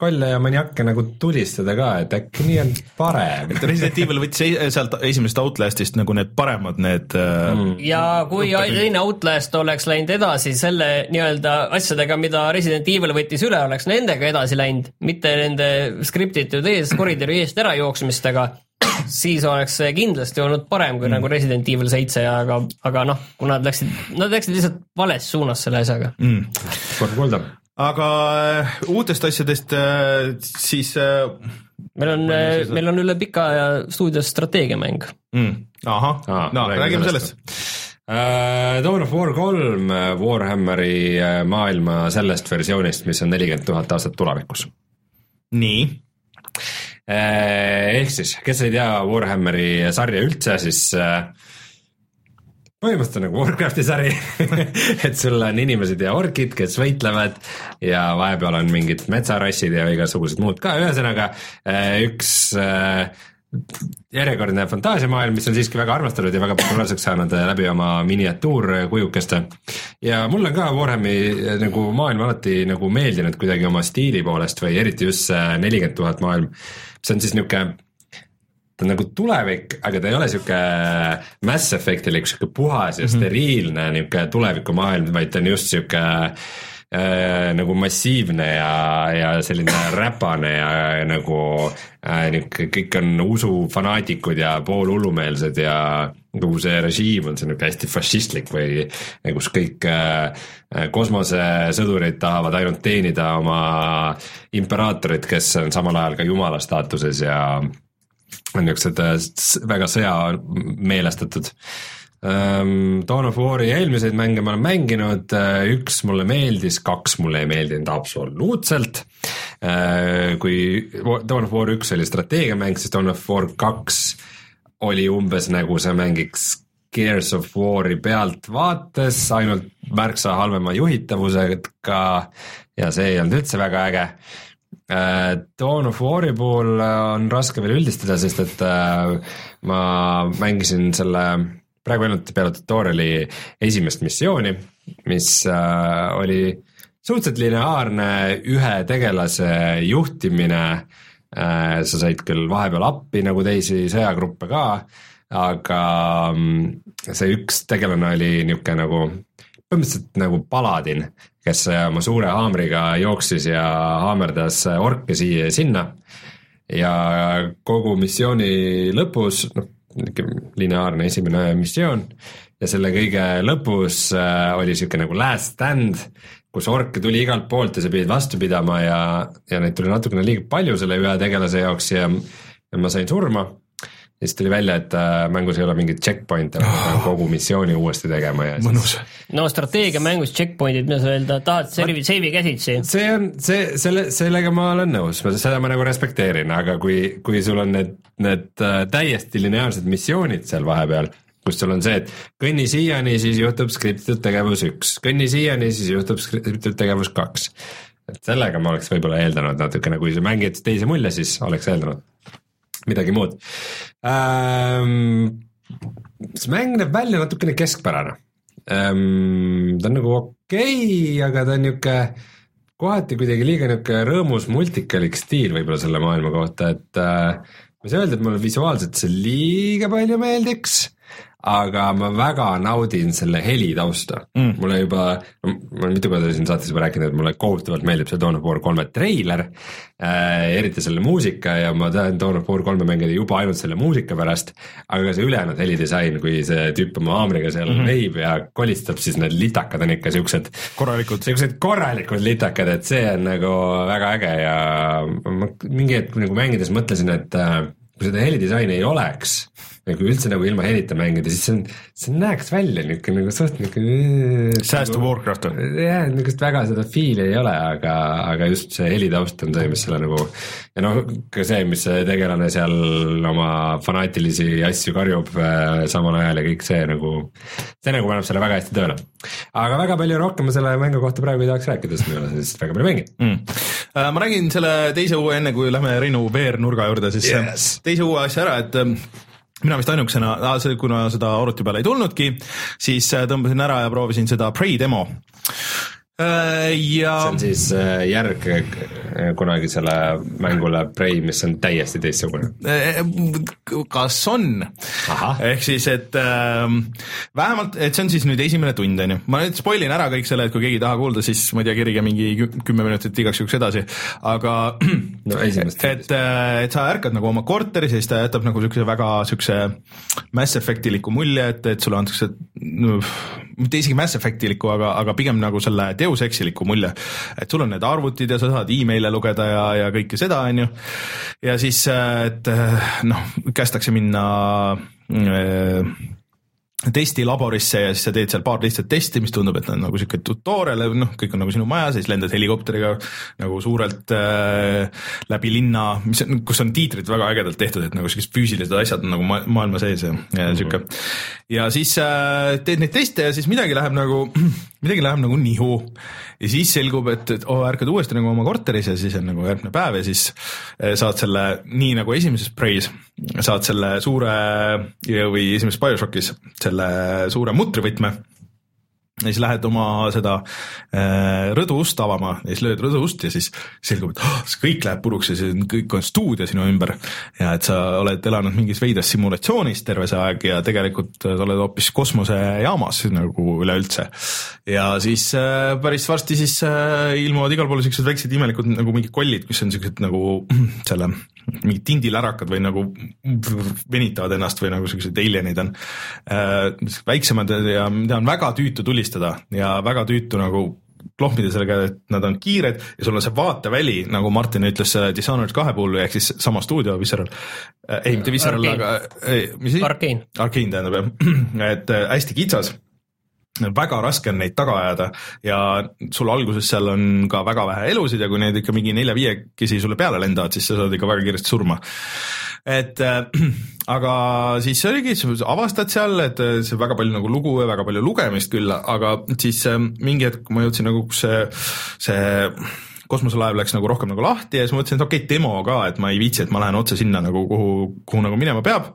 kolle ja maniakke nagu tulistada ka, et äkki nii on parem. et Resident Evil võttis sealt esimesest Outlastist nagu need paremad, need äh, mm. ja kui teine Outlast oleks läinud edasi selle nii-öelda asjadega, mida Resident Evil võttis üle, oleks nendega edasi läinud, mitte nende skriptitud ees, koridori eest ära jooksmistega, siis oleks see kindlasti olnud parem kui mm. nagu Resident Evil seitse, aga, aga noh, kuna nad läksid, nad läksid lihtsalt vales suunas selle asjaga. Mm.. kord kuulda. aga äh, uutest asjadest äh, siis äh, meil on, meil on üle pika aja stuudios strateegiamäng. Mm.. ahah. Ah,, no räägime sellest, sellest.. Uh, Dawn of War kolm Warhammeri maailma sellest versioonist, mis on nelikümmend tuhat aastat tulevikus. nii ehk siis, kes ei tea Warhammeri sarja üldse, siis eh, põhimõtteliselt on nagu Warcrafti sari et sul on inimesed ja orkid, kes võitlevad ja vahepeal on mingid metsarassid ja igasugused muud ka, ühesõnaga eh, üks järjekordne fantaasiamaailm, mis on siiski väga armastatud ja väga populaarseks saanud läbi oma miniatuurkujukeste. ja mulle on ka Warhammi nagu maailm alati nagu meeldinud kuidagi oma stiili poolest või eriti just see nelikümmend tuhat maailm see on siis niisugune ta on nagu tulevik, aga ta ei ole sihuke Mass Effectilik, sihuke puhas ja mm -hmm. steriilne nihuke tulevikumaailm, vaid ta on just sihuke äh, nagu massiivne ja, ja selline räpane ja, ja nagu äh, kõik on usufanaatikud ja poolhullumeelsed ja kogu see režiim on sihuke hästi fašistlik või kus kõik äh, kosmosesõdurid tahavad ainult teenida oma imperaatorit, kes on samal ajal ka jumala staatuses ja on niisugused äh, väga sõjameelestatud um,. Dawn of War'i eelmiseid mänge ma olen mänginud, äh, üks mulle meeldis, kaks mulle ei meeldinud absoluutselt uh,. kui Dawn of War üks oli strateegiamäng, siis Dawn of War kaks oli umbes nagu sa mängiks Gears of War'i pealtvaates, ainult märksa halvema juhitavusega ja see ei olnud üldse väga äge. Äh, Dawn of War'i puhul on raske veel üldistada, sest et äh, ma mängisin selle praegu ainult peale tutorial'i esimest missiooni, mis äh, oli suhteliselt lineaarne ühe tegelase juhtimine. sa said küll vahepeal appi nagu teisi sõjagruppe ka aga mm, see üks tegelane oli niisugune nagu põhimõtteliselt nagu paladin, kes äh, oma suure haamriga jooksis ja haamerdas orke siia ja sinna. ja kogu missiooni lõpus, noh, niisugune lineaarne esimene missioon. Ja selle kõige lõpus äh, oli niisugune nagu last stand, kus orke tuli igalt poolt ja sa pidid vastu pidama ja, ja neid tuli natukene liiga palju selle ühe tegelase jaoks ja, ja ma sain surma ja siis tuli välja, et äh, mängus ei ole mingeid checkpoint'e, ma pean kogu missiooni uuesti tegema ja siis no strateegiamängus checkpoint'id, mida sa öelda, tahad seivi, seivi käsitsi? see on, see, selle, sellega ma olen nõus, seda ma nagu respekteerin, aga kui, kui sul on need, need äh, täiesti lineaarsed missioonid seal vahepeal, kus sul on see, et kõnni siiani, siis juhtub skriptitud tegevus üks, kõnni siiani, siis juhtub skriptitud tegevus kaks. et sellega ma oleks võib-olla eeldanud natukene, kui see mäng jättis teise mulje, siis oleks eeldanud midagi muud ähm,. see mäng näeb välja natukene keskpärane ähm,. ta on nagu okei okay,, aga ta on niuke kohati kuidagi liiga niuke rõõmus multikalik stiil võib-olla selle maailma kohta, et äh, ma ei saa öelda, et mulle visuaalselt see liiga palju meeldiks aga ma väga naudin selle heli tausta mm.. mulle juba, ma olen mitu korda siin saates juba rääkinud, et mulle kohutavalt meeldib see Dawn of War kolme treiler äh,, eriti selle muusika ja ma tahan Dawn of War kolme mängida juba ainult selle muusika pärast, aga ka see ülejäänud helidisain, kui see tüüp oma haamriga seal mm -hmm. veib ja kolistab, siis need litakad on ikka siuksed korralikud. siuksed korralikud litakad, et see on nagu väga äge ja ma mingi hetk nagu mängides mõtlesin, et äh, kui seda helidisaini ei oleks, kui üldse nagu ilma helita mängida, siis see on, see näeks välja niisugune nagu suht niisugune säästu Warcraft on. jah, niisugust väga seda fiili ei ole, aga, aga just see helitaust on see, mis selle nagu ja noh, ka see, mis see tegelane seal oma fanaatilisi asju karjub äh, samal ajal ja kõik see nagu, see nagu paneb selle väga hästi tööle. aga väga palju rohkem ma selle mängu kohta praegu ei tahaks rääkida, sest ma ei ole sellest väga palju mänginud mm.. Äh, ma räägin selle teise uue, enne kui lähme Reinu VR-nurga juurde, siis yes. teise uue asja ära, et ähm, mina vist ainukesena, kuna seda arvuti peale ei tulnudki, siis äh, tõmbasin ära ja proovisin seda Prey demo ja. see on siis äh, järg äh, kunagisele mängule Prey, mis on täiesti teistsugune. kas on? ehk siis, et äh, vähemalt, et see on siis nüüd esimene tund, on ju. ma nüüd spoil in ära kõik selle, et kui keegi ei taha kuulda, siis ma ei tea, kerige mingi kümme minutit igaks juhuks edasi, aga no, esimest et, et sa ärkad nagu oma korteris ja siis ta jätab nagu niisuguse väga niisuguse Mass Effectiliku mulje, et, et sulle antakse no, mitte isegi Mass Effectiliku, aga, aga pigem nagu selle Deus Exiliku mulje. et sul on need arvutid ja sa saad email'e lugeda ja, ja kõike seda, on ju. ja siis, et noh, kästakse minna äh, testilaborisse ja siis sa teed seal paar lihtsat testi, mis tundub, et on nagu sihuke tutorial, noh, kõik on nagu sinu majas, siis lendad helikopteriga nagu suurelt äh, läbi linna, mis on, kus on tiitrid väga ägedalt tehtud, et nagu siuksed füüsilised asjad on nagu ma maailma sees ja, ja mhm. sihuke. ja siis äh, teed neid teste ja siis midagi läheb nagu, midagi läheb nagu nihu ja siis selgub, et, et oh, ärkad uuesti nagu oma korteris ja siis on nagu järgmine päev ja siis äh, saad selle, nii nagu esimeses Preis, saad selle suure või esimeses BioShockis selle suure mutrivõtme ja siis lähed oma seda äh, rõduust avama ja siis lööd rõduust ja siis selgub, et oh, kõik läheb puruks ja see on, kõik on stuudio sinu ümber. ja et sa oled elanud mingis veidras simulatsioonis terve see aeg ja tegelikult sa oled hoopis kosmosejaamas nagu üleüldse. ja siis äh, päris varsti siis äh, ilmuvad igal pool siuksed väiksed imelikud nagu mingid kollid, mis on siuksed nagu selle mingid tindilärakad või nagu venitavad ennast või nagu siuksed alienid on äh,. väiksemad ja mida on väga tüütu tulistada ja väga tüütu nagu klohmida sellega, et nad on kiired ja sul on see vaateväli, nagu Martin ütles Dishonored kahe puhul, ehk siis sama stuudio, Visceral äh,, ei mitte Visceral, aga ei, mis see? Arkane. Arkane tähendab jah, et äh, hästi kitsas väga raske on neid taga ajada ja sul alguses seal on ka väga vähe elusid ja kui need ikka mingi nelja-viiekesi sulle peale lendavad, siis sa saad ikka väga kiiresti surma. et äh, aga siis oligi, avastad seal, et äh, see väga palju nagu lugu ja väga palju lugemist küll, aga siis äh, mingi hetk ma jõudsin nagu, see, see kosmoselaev läks nagu rohkem nagu lahti ja siis ma mõtlesin, et okei okay,, demo ka, et ma ei viitsi, et ma lähen otse sinna nagu kuhu, kuhu nagu minema peab.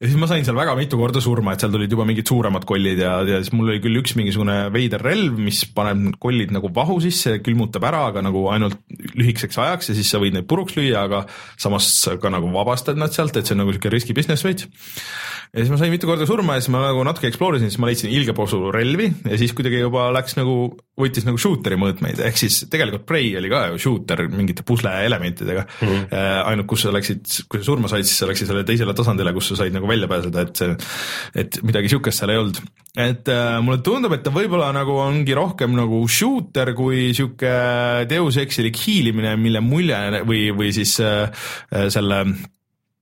ja siis ma sain seal väga mitu korda surma, et seal tulid juba mingid suuremad kollid ja, ja siis mul oli küll üks mingisugune veider relv, mis paneb kollid nagu vahu sisse, külmutab ära, aga nagu ainult lühikeseks ajaks ja siis sa võid neid puruks lüüa, aga samas ka nagu vabastad nad sealt, et see on nagu sihuke riski business veits ja siis ma sain mitu korda surma ja siis ma nagu natuke explore isin, siis ma leidsin ilge posu relvi ja siis kuidagi juba läks nagu, võttis nagu shooter'i mõõtmeid, ehk siis tegelikult Prey oli ka ju shooter mingite pusle elementidega mm. -hmm. ainult kus sa läksid, kui sa surma said, siis sa läksid sellele teisele tasandile, kus sa said nagu välja pääseda, et see, et midagi sihukest seal ei olnud. et äh, mulle tundub, et ta võib-olla nagu ongi rohkem nagu shooter kui sihuke Deus Exilik hiilimine, mille mulje või, või siis äh, selle Äh,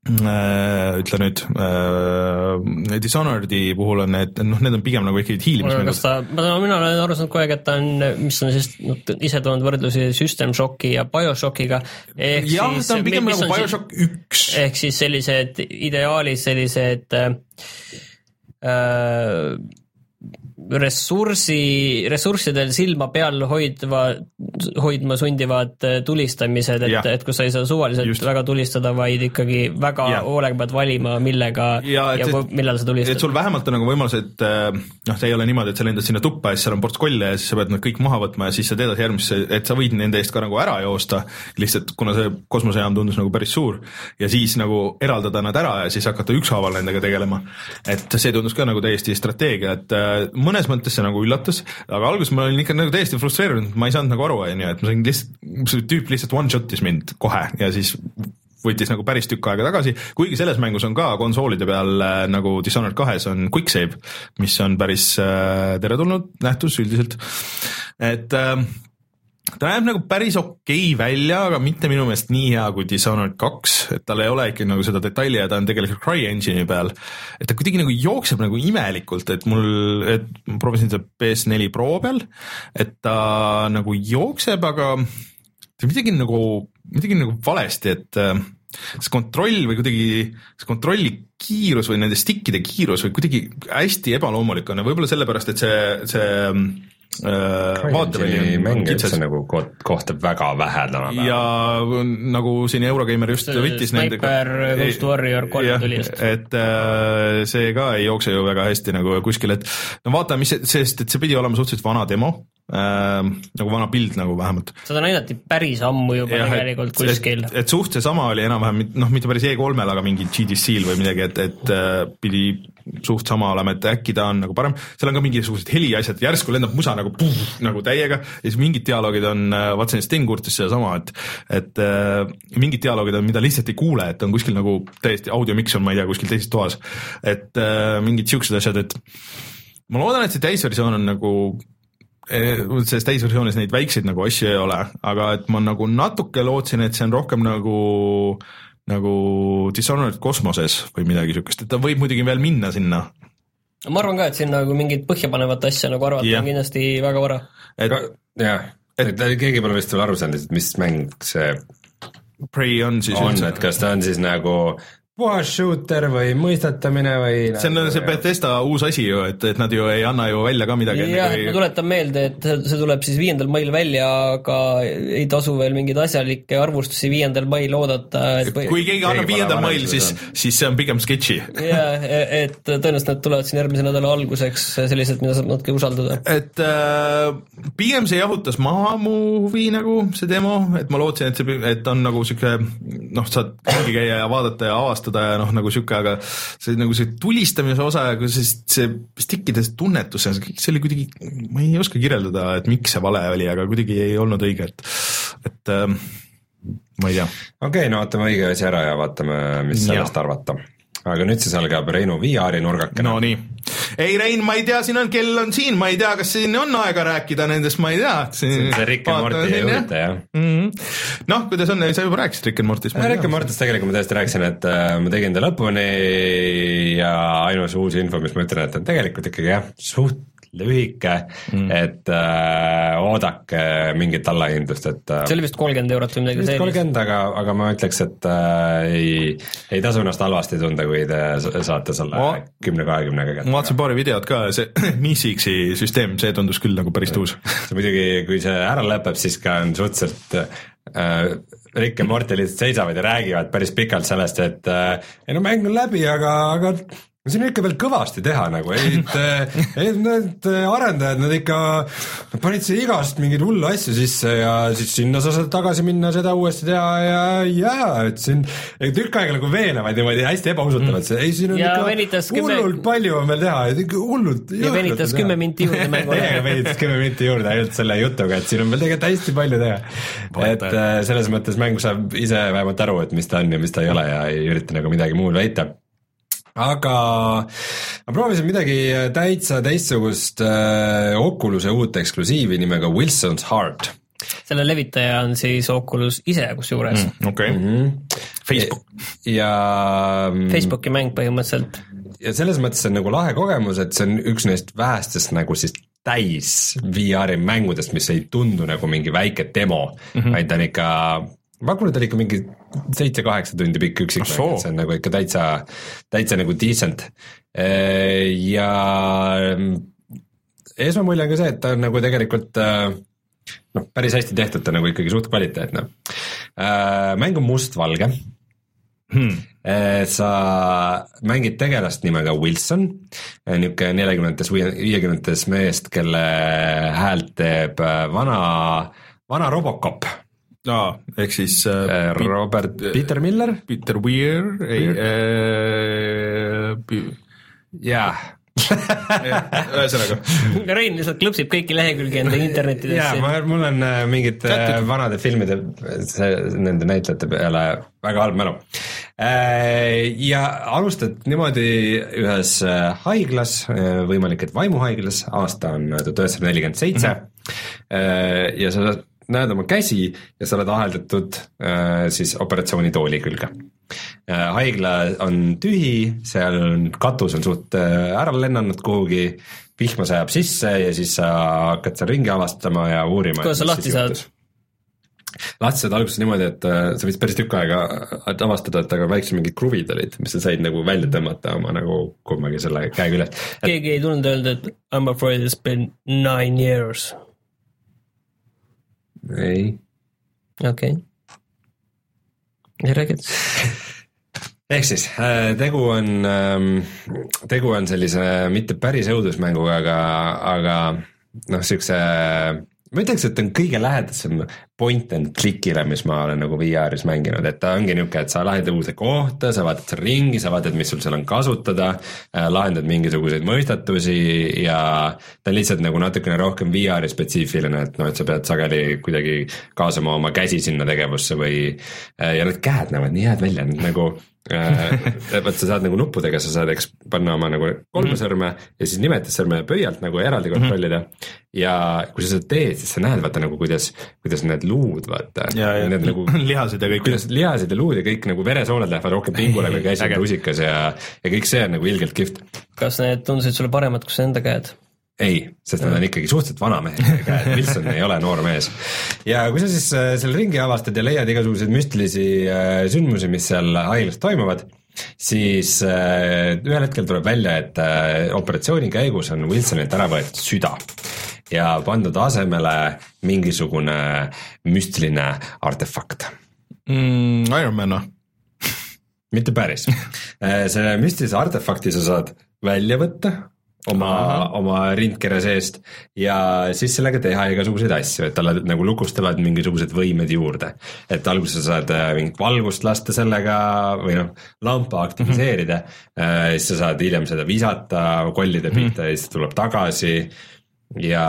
ütle nüüd äh,, Dishonored'i puhul on need, noh, need on pigem nagu ikkagi hiilimismängud. kas ta, ma, mina olen aru saanud kogu aeg, et ta on, mis on siis, noh, ise toonud võrdlusi System Shocki ja BioShockiga. jah, ta on pigem nagu BioShock üks. ehk siis sellised ideaalis sellised äh, äh ressursi, ressurssidel silma peal hoidva, hoidma sundivad äh, tulistamised, et, et kus sa ei saa suvaliselt Just. väga tulistada, vaid ikkagi väga hoolega pead valima, millega ja, ja see, millal sa tulistad. et sul vähemalt on nagu võimalus, et äh, noh, see ei ole niimoodi, et sa lendad sinna tuppa ja siis seal on ports kolle ja siis sa pead nad kõik maha võtma ja siis sa teed järgmisse, et sa võid nende eest ka nagu ära joosta, lihtsalt kuna see kosmosejaam tundus nagu päris suur ja siis nagu eraldada nad ära ja siis hakata ükshaaval nendega tegelema. et see tundus ka nagu täiesti strateegia, et äh, mõnes mõttes see nagu üllatas, aga alguses ma olin ikka nagu täiesti frustreerunud, ma ei saanud nagu aru, on ju, et ma sain lihtsalt, see tüüp lihtsalt one-shot'is mind kohe ja siis võttis nagu päris tükk aega tagasi, kuigi selles mängus on ka konsoolide peal äh, nagu Dishonored kahes on quick save, mis on päris äh, teretulnud nähtus üldiselt, et äh, ta näeb nagu päris okei okay välja, aga mitte minu meelest nii hea kui Dishonored kaks, et tal ei ole ikka nagu seda detaili ja ta on tegelikult CryEngine'i peal. et ta kuidagi nagu jookseb nagu imelikult, et mul, et ma proovisin seda PS4 Pro peal, et ta nagu jookseb, aga midagi nagu, midagi nagu valesti, et äh, see kontroll või kuidagi, see kontrolli kiirus või nende stickide kiirus või kuidagi hästi ebaloomulik on ja võib-olla sellepärast, et see, see vaateväli mäng üldse nagu kohtab väga vähe tänapäeval. ja nagu siin Eurogeimer just võttis nendega. Sniper Ghost Warrior kolm tuli just. et äh, see ka ei jookse ju väga hästi nagu kuskil, et no vaatame, mis see, sest et see pidi olema suhteliselt vana demo äh,, nagu vana pild nagu vähemalt. seda näidati päris ammu juba ja, tegelikult et, kuskil. et suht seesama oli enam-vähem, noh, mitte päris E3-l, aga mingi GDC-l või midagi, et, et äh, pidi suht sama olema, et äkki ta on nagu parem, seal on ka mingisugused heliasjad, järsku lendab musa nagu puh, nagu täiega ja siis mingid dialoogid on, äh, vaatasin Sten kurtis sedasama, et et äh, mingid dialoogid on, mida lihtsalt ei kuule, et on kuskil nagu täiesti audiomix on, ma ei tea, kuskil teises toas. et äh, mingid siuksed asjad, et ma loodan, et see täisversioon on nagu selles täisversioonis neid väikseid nagu asju ei ole, aga et ma nagu natuke lootsin, et see on rohkem nagu äh, nagu Dishonored kosmoses või midagi niisugust, et ta võib muidugi veel minna sinna. ma arvan ka, et siin nagu mingit põhjapanevat asja nagu arvata yeah. on kindlasti väga vara. et jah, et keegi pole vist veel aru saanud, et mis mäng see Prey on siis on, et kas ta on siis nagu puhas shooter või mõistatamine või see on see Bethesda uus asi ju, et, et nad ju ei anna ju välja ka midagi. jah kui..., ma tuletan meelde, et see tuleb siis viiendal mail välja, aga ei tasu veel mingeid asjalikke arvustusi viiendal mail oodata. Või... kui keegi annab viiendal mail, siis, siis see on pigem sketši. jah, et tõenäoliselt nad tulevad siin järgmise nädala alguseks sellised, mida saab natuke usaldada. et äh, pigem see jahutas maha mu huvi nagu, see demo, et ma lootsin, et see, et on nagu sihuke noh, saad ringi käia ja vaadata ja avastada avastada ja noh, nagu sihuke, aga see nagu see tulistamise osa ja siis see stickide tunnetus ja see oli kuidagi, ma ei oska kirjeldada, et miks see vale oli, aga kuidagi ei olnud õige, et, et ähm, ma ei tea. okei okay,, no vaatame õige asi ära ja vaatame, mis sellest ja. arvata aga nüüd siis algab Reinu VR-i nurgakene. Nonii, ei Rein, ma ei tea, siin on, kell on siin, ma ei tea, kas siin on aega rääkida nendest, ma ei tea. see on see Rick and Morty juurde jah mm -hmm.. noh, kuidas on, sa juba rääkisid Rick and Mortist. Rick and Mortist tegelikult ma tõesti rääkisin, et äh, ma tegin ta lõpuni ja ainus uus info, mis ma ütlen, et on tegelikult ikkagi jah, suht lühike mm., et äh, oodake mingit allahindlust, et äh, see oli vist kolmkümmend eurot või midagi sellist. kolmkümmend, aga, aga ma ütleks, et äh, ei, ei tasu ennast halvasti tunda, kui te saate selle kümne-kahekümnega kätte. ma vaatasin paari videot ka, see Meesixi süsteem, see tundus küll nagu päris tuus. see muidugi, kui see ära lõpeb, siis ka on suhteliselt äh, Rick ja Morty lihtsalt seisavad ja räägivad päris pikalt sellest, et äh, ei no mäng on läbi, aga, aga siin on ikka veel kõvasti teha nagu, et, et need arendajad, nad ikka panid siia igast mingeid hullu asju sisse ja siis sinna sa saad tagasi minna, seda uuesti teha ja, ja et siin et tükk aega nagu veenevad niimoodi hästi ebausutavalt mm., ei siin on Ja ikka venitas kümme- hullult palju on veel teha, ikka hullult ja venitas kümme minti juurde mängule. täiega venitas kümme minti juurde ainult selle jutuga, et siin on veel tegelikult hästi palju teha. et äh, selles mõttes mäng saab ise vähemalt aru, et mis ta on ja mis ta ei ole ja ei ürita nagu midagi muud väita aga ma proovisin midagi täitsa teistsugust äh, Oculus'e uut eksklusiivi nimega Wilson's Heart selle levitaja on siis Oculus ise kusjuures mm., okei, Facebook. ja mm, Facebooki mäng põhimõtteliselt. ja selles mõttes see on nagu lahe kogemus, et see on üks neist vähestest nagu siis täis VR-i mängudest, mis ei tundu nagu mingi väike demo mm, -hmm. vaid ta on ikka, ma et ta on ikka mingi seitse-kaheksa tundi pikk üksik see on nagu ikka täitsa, täitsa nagu decent. ja mm, esmamulje on ka see, et ta on nagu tegelikult äh, noh, päris hästi tehtud, ta on nagu ikkagi suht kvaliteetne. mäng on mustvalge Hmm. Sa mängid tegelast nimega Wilson, niisugune neljakümnendates, viiekümnendates meest, kelle häält teeb äh, vana, vana Robocop, aa, ehk siis äh, Pi- Robert Peter Miller, Peter Weir, ei äh,, jaa, ühesõnaga, Rein lihtsalt klõpsib kõiki lehekülgi enda jaa, internetidesse. ma, mul on äh, mingite äh, vanade filmide, see, nende näitlejate peale väga halb mälu. Ja alustad niimoodi ühes äh, haiglas, võimalik, et vaimuhaiglas, aasta on tuhat üheksasada nelikümmend seitse. Ja sa näed oma käsi ja sa oled aheldatud äh, siis operatsioonitooli külge. haigla on tühi, seal on katus on suht äh, ära lennanud kuhugi, vihma sajab sisse ja siis sa hakkad seal ringi avastama ja uurima. Kuidas sa lahti saad?? lahti saad alguses niimoodi, et äh, sa võid päris tükk aega avastada, et aga väiksed mingid kruvid olid, mis sa said nagu välja tõmmata oma nagu kummagi selle käe küljest. keegi ei tulnud öelda, et I m afraid it's been nine years, ei okei okay.. räägi, ehk siis äh, tegu on, tegu on sellise mitte päris õudusmänguga, aga, aga noh, siukse, ma ütleks, et on kõige lähedasem point and click'ile, mis ma olen nagu VR-is mänginud, et ta ongi niisugune, et sa lähed uude kohta, sa vaatad seal ringi, sa vaatad, mis sul seal on kasutada äh,, lahendad mingisuguseid mõistatusi ja ta on lihtsalt nagu natukene rohkem VR-i spetsiifiline, et noh, et sa pead sageli kuidagi kaasama oma käsi sinna tegevusse või äh, ja need käed näevad nii head välja, nagu äh, vot sa saad nagu nuppudega, sa saad, eks panna oma nagu kolme sõrme ja siis nimetissõrme pöialt nagu eraldi kontrollida. ja kui sa seda teed, siis sa näed vaata nagu kuidas, kuidas need luud vaata. ja, ja need nagu lihased ja kõik. kuidas lihased ja luud ja kõik nagu veresooned lähevad rohkem pingule, kui käsi on rusikas ja, ja kõik see on nagu ilgelt kihvt. kas need tundusid sulle paremad kui su enda käed? ei, sest nad on ikkagi suhteliselt vanamehed käed, Wilson ei ole noor mees. ja kui sa siis äh, selle ringi avastad ja leiad igasuguseid müstilisi äh, sündmusi, mis seal haiglas toimuvad, siis äh, ühel hetkel tuleb välja, et operatsiooni käigus on Wilsonilt ära võetud süda ja pandud asemele mingisugune müstiline artefakt mm,. Iron Man või? mitte päris. selle müstilise artefakti sa saad välja võtta oma, oma rindkere seest ja siis sellega teha igasuguseid asju, et talle nagu lukustavad mingisugused võimed juurde. et alguses sa saad äh, mingit valgust lasta sellega või noh, lampa aktiviseerida mm, -hmm. siis sa saad hiljem seda visata kollide pihta mm -hmm. ja siis ta tuleb tagasi ja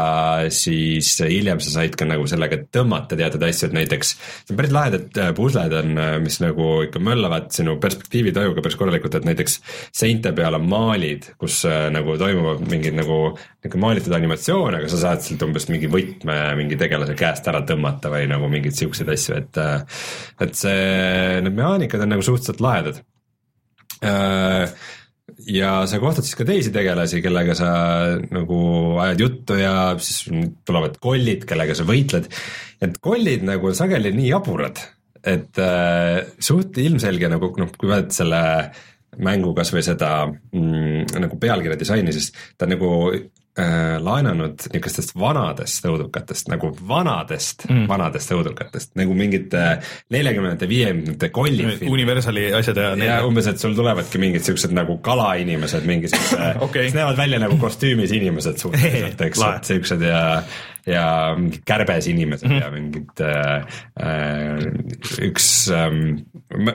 siis hiljem sa said ka nagu sellega tõmmata teatud asju, et näiteks päris lahedad äh, pusled on, mis nagu ikka möllavad sinu perspektiivitajuga päris korralikult, et näiteks seinte peal on maalid, kus äh, nagu toimuvad mingid nagu niisugune maalitud animatsioon, aga sa saad sealt umbes mingi võtme mingi tegelase käest ära tõmmata või nagu mingeid siukseid asju, et äh, et see, need mehaanikad on nagu suhteliselt lahedad ja sa kohtad siis ka teisi tegelasi, kellega sa nagu ajad juttu ja siis tulevad kollid, kellega sa võitled. et kollid nagu on sageli nii jaburad, et äh, suht ilmselge nagu noh, kui vaadata selle mängu kasvõi seda mm, nagu pealkirja disaini, siis ta nagu äh, laenanud niisugustest vanadest õudukatest nagu vanadest mm., vanadest õudukatest nagu mingite neljakümnendate, viiekümnendate kollid. Universali asjad ja. ja umbes, et sul tulevadki mingid siuksed nagu kalainimesed, mingi siukse okay., kes näevad välja nagu kostüümis inimesed suhteliselt, eks, et siuksed ja ja mingid kärbes inimesed mm -hmm. ja mingid äh, üks ähm,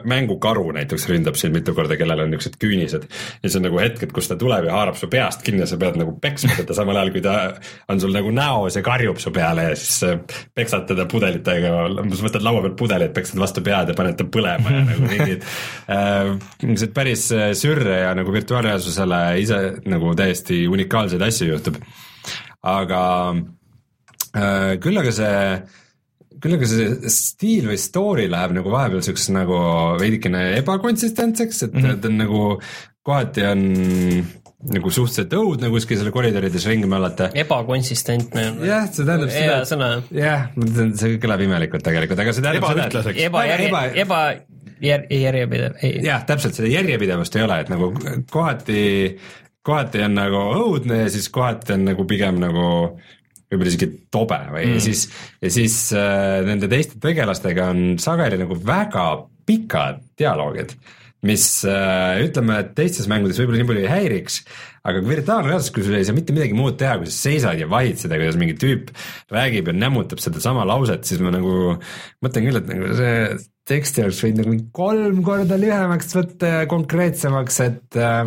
mängukaru näiteks ründab sind mitu korda, kellel on niisugused küünised. ja siis on nagu hetked, kus ta tuleb ja haarab su peast kinni ja sa pead nagu peksma teda samal ajal, kui ta on sul nagu näos ja karjub su peale ja siis äh, peksad teda pudelitega, võtad laua pealt pudelid, peksad vastu pead ja paned ta põlema ja nagu mingid äh,, niisugused päris äh, sürre ja nagu virtuaalreaalsusele ise nagu täiesti unikaalseid asju juhtub. aga Äh, küll aga see, küll aga see stiil või story läheb nagu vahepeal siukseks nagu veidikene ebakonsistentseks, et mm -hmm. ta on nagu kohati on nagu suhteliselt õudne kuskil selle koridorides ringi möllata. ebakonsistentne. jah, see tähendab seda. sõna. jah, see kõlab imelikult tegelikult, aga see tähendab seda, et eba, eba, eba jär, järjepidev. jah, täpselt, seda järjepidevust ei ole, et nagu kohati, kohati on nagu õudne ja siis kohati on nagu pigem nagu võib-olla isegi tobe või mm. ja siis, ja siis äh, nende teiste tegelastega on sageli nagu väga pikad dialoogid, mis äh, ütleme, et teistes mängudes võib-olla nii palju ei häiriks, aga virtuaalreaalsuses, kui sul ei saa mitte midagi muud teha, kui sa seisad ja vahid seda, kuidas mingi tüüp räägib ja nämmutab sedasama lauset, siis ma nagu mõtlen küll, et nagu see teksti oleks võinud nagu kolm korda lühemaks võtta ja konkreetsemaks, et äh,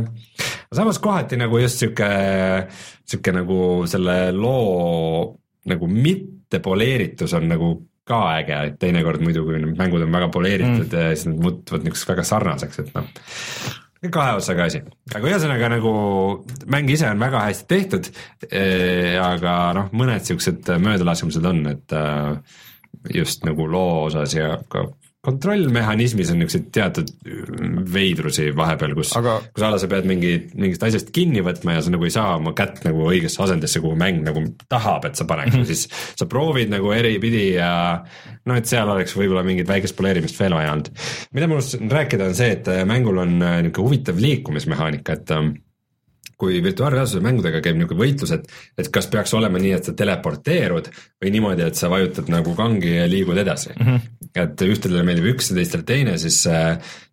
samas kohati nagu just sihuke sihuke nagu selle loo nagu mitte poleeritus on nagu ka äge, et teinekord muidu, kui need mängud on väga poleeritud mm., siis nad muutuvad niisuguseks väga sarnaseks, et noh kahe otsaga asi, aga ühesõnaga nagu mäng ise on väga hästi tehtud eh,. aga noh, mõned siuksed möödalaskmised on, et äh, just nagu loo osas ja ka kontrollmehhanismis on niisuguseid teatud veidrusi vahepeal, kus aga..., kus a la sa pead mingi, mingist asjast kinni võtma ja sa nagu ei saa oma kätt nagu õigesse asendisse, kuhu mäng nagu tahab, et sa paneks mm, -hmm. siis sa proovid nagu eripidi ja noh, et seal oleks võib-olla mingit väikest poleerimist veel vaja olnud. mida ma unustasin rääkida, on see, et mängul on niisugune huvitav liikumismehaanika, et ähm, kui virtuaalreaalsuse mängudega käib niisugune võitlus, et, et kas peaks olema nii, et sa teleporteerud või niimoodi, et sa vajutad nagu kangi ja liigud edasi mm. -hmm. Et ühtedele meeldib üks ja teistele teine, siis,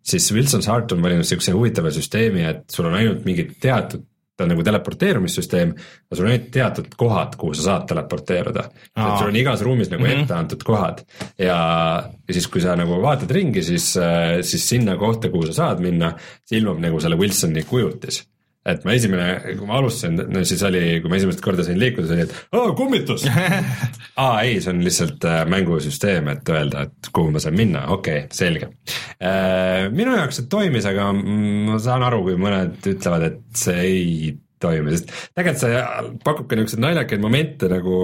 siis Wilson's Heart on valinud niisuguse huvitava süsteemi, et sul on ainult mingid teatud ta on nagu teleporteerumissüsteem, aga sul on ainult teatud kohad, kuhu sa saad teleporteeruda. et sul on igas ruumis nagu mm -hmm. ette antud kohad ja, ja siis, kui sa nagu vaatad ringi, siis, siis sinna kohta, kuhu sa saad minna, ilmub nagu selle Wilsoni kujutis et ma esimene, kui ma alustasin, no siis oli, kui ma esimest korda sain liikuda, siis oli, et aa, kummitus aa ei, see on lihtsalt äh, mängusüsteem, et öelda, et kuhu ma saan minna, okei okay,, selge äh,. minu jaoks see toimis, aga ma saan aru, kui mõned ütlevad, et see ei toimi, sest tegelikult see pakub ka niisuguseid naljakaid momente nagu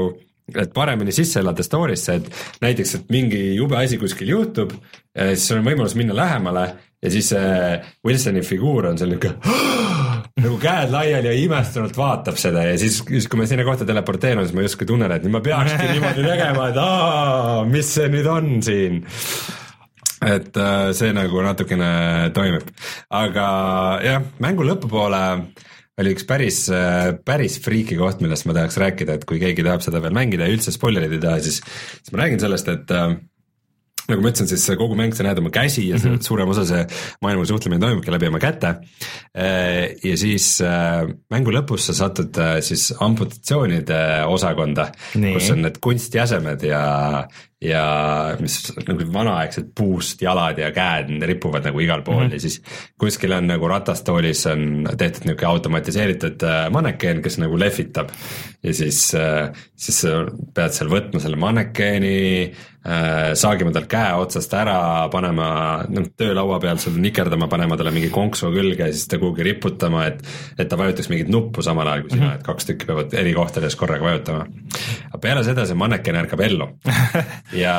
et paremini sisse elada story'sse, et näiteks, et mingi jube asi kuskil juhtub, siis sul on võimalus minna lähemale ja siis see Wilsoni figuur on seal niisugune nagu käed laiali ja imestunult vaatab seda ja siis, siis kui ma sinna kohta teleporteerun, siis ma justkui tunnen, et nüüd ma peakski niimoodi tegema, et aa, mis see nüüd on siin? Et äh, see nagu natukene toimib, aga jah, mängu lõpupoole oli üks päris, äh, päris friiki koht, millest ma tahaks rääkida, et kui keegi tahab seda veel mängida ja üldse spoilereid ei taha, siis, siis ma räägin sellest, et äh, nagu ma ütlesin, siis kogu mäng, sa näed oma käsi ja mm -hmm. suurem osa see maailmaga suhtlemine toimubki läbi oma käte. Äh, ja siis äh, mängu lõpus sa satud äh, siis amputatsioonide osakonda, kus on need kunstjäsemed ja, ja mis nagu vanaaegsed puust jalad ja käed ripuvad nagu igal pool mm -hmm. ja siis kuskil on nagu ratastoolis on tehtud niisugune automatiseeritud mannekeen, kes nagu lehvitab. ja siis, siis sa pead seal võtma selle mannekeeni Äh, saagima tal käe otsast ära, panema noh, töölaua peal sul nikerdama, panema talle mingi konksu külge ja siis ta kuhugi riputama, et et ta vajutaks mingit nuppu samal ajal kui sina mm, -hmm. et kaks tükki peavad eri kohtades korraga vajutama. aga peale seda see manneken ärkab ellu ja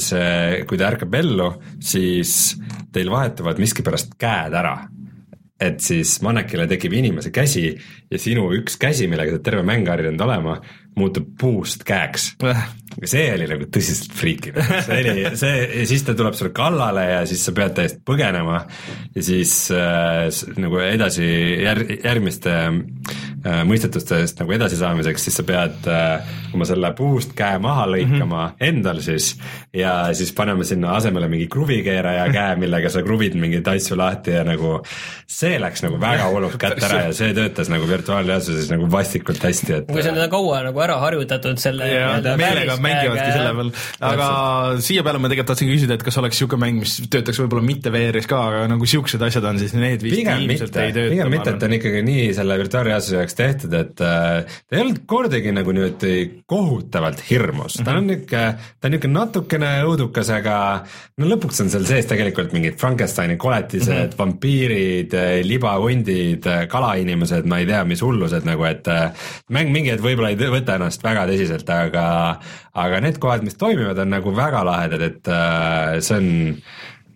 see, kui ta ärkab ellu, siis teil vahetuvad miskipärast käed ära. Et siis mannekile tekib inimese käsi ja sinu üks käsi, millega sa terve mäng harjunud olema, muutub puust käeks. See oli nagu tõsiselt friikiv, see oli see ja siis ta tuleb sulle kallale ja siis sa pead täiesti põgenema. Ja siis äh, nagu edasi jär, järgmiste äh, mõistetustest nagu edasisaamiseks, siis sa pead äh, oma selle puust käe maha lõikama mm -hmm. endal siis ja siis paneme sinna asemele mingi kruvikeeraja käe, millega sa kruvid mingeid asju lahti ja nagu see läks nagu väga hullult kätte ära ja see töötas nagu virtuaalreaalsuses nagu vastikult hästi, et kui see on kaua nagu ära harjutatud selle meelega mängivadki selle peal, aga siia peale ma tegelikult tahtsin küsida, et kas oleks niisugune mäng, mis töötaks võib-olla mitte VR-is ka, aga nagu siuksed asjad on, siis need vist ilmselt ei tööta. pigem mitte, et ta on ikkagi nii selle virtuaalreaalsuse jaoks tehtud, et äh, ta ei olnud kordagi nagu niimoodi kohutavalt hirmus ta on niisugune, ta on niisugune natukene õudukas, aga no lõpuks on seal sees tegelikult mingid Frankensteini koletised mm, -hmm. vampiirid, libahundid, kalainimesed, ma ei tea, mis hullused nagu, et äh, mäng mingi hetk võib-olla ei võta ennast väga tõsiselt, aga aga need kohad, mis toimivad, on nagu väga lahedad, et äh, see on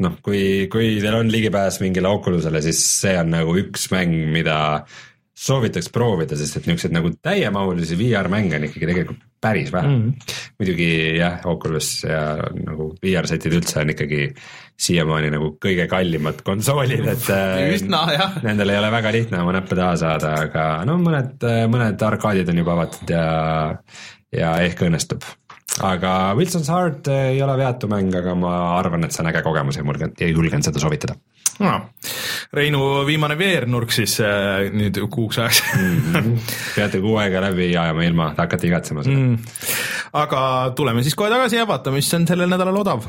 noh, kui, kui teil on ligipääs mingile Oculusele, siis see on nagu üks mäng, mida soovitaks proovida, sest et niisuguseid nagu täiemahulisi VR-mänge on ikkagi tegelikult päris vähe mm. muidugi jah, Oculus ja nagu VR-setid üldse on ikkagi siiamaani nagu kõige kallimad konsoolid, et äh, üsna jah. Nendel ei ole väga lihtne oma näppe taha saada, aga no mõned, mõned arkaadid on juba avatud ja, ja ehk õnnestub. aga Wilson's Heart ei ole veatu mäng, aga ma arvan, et see on äge kogemus ja julgen, julgen seda soovitada no. Reinu viimane VR-nurk siis äh, nüüd kuuks ajaks peate kuu aega läbi ajama ilma, te hakkate igatsema seda mm.. aga tuleme siis kohe tagasi ja vaatame, mis on sellel nädalal odav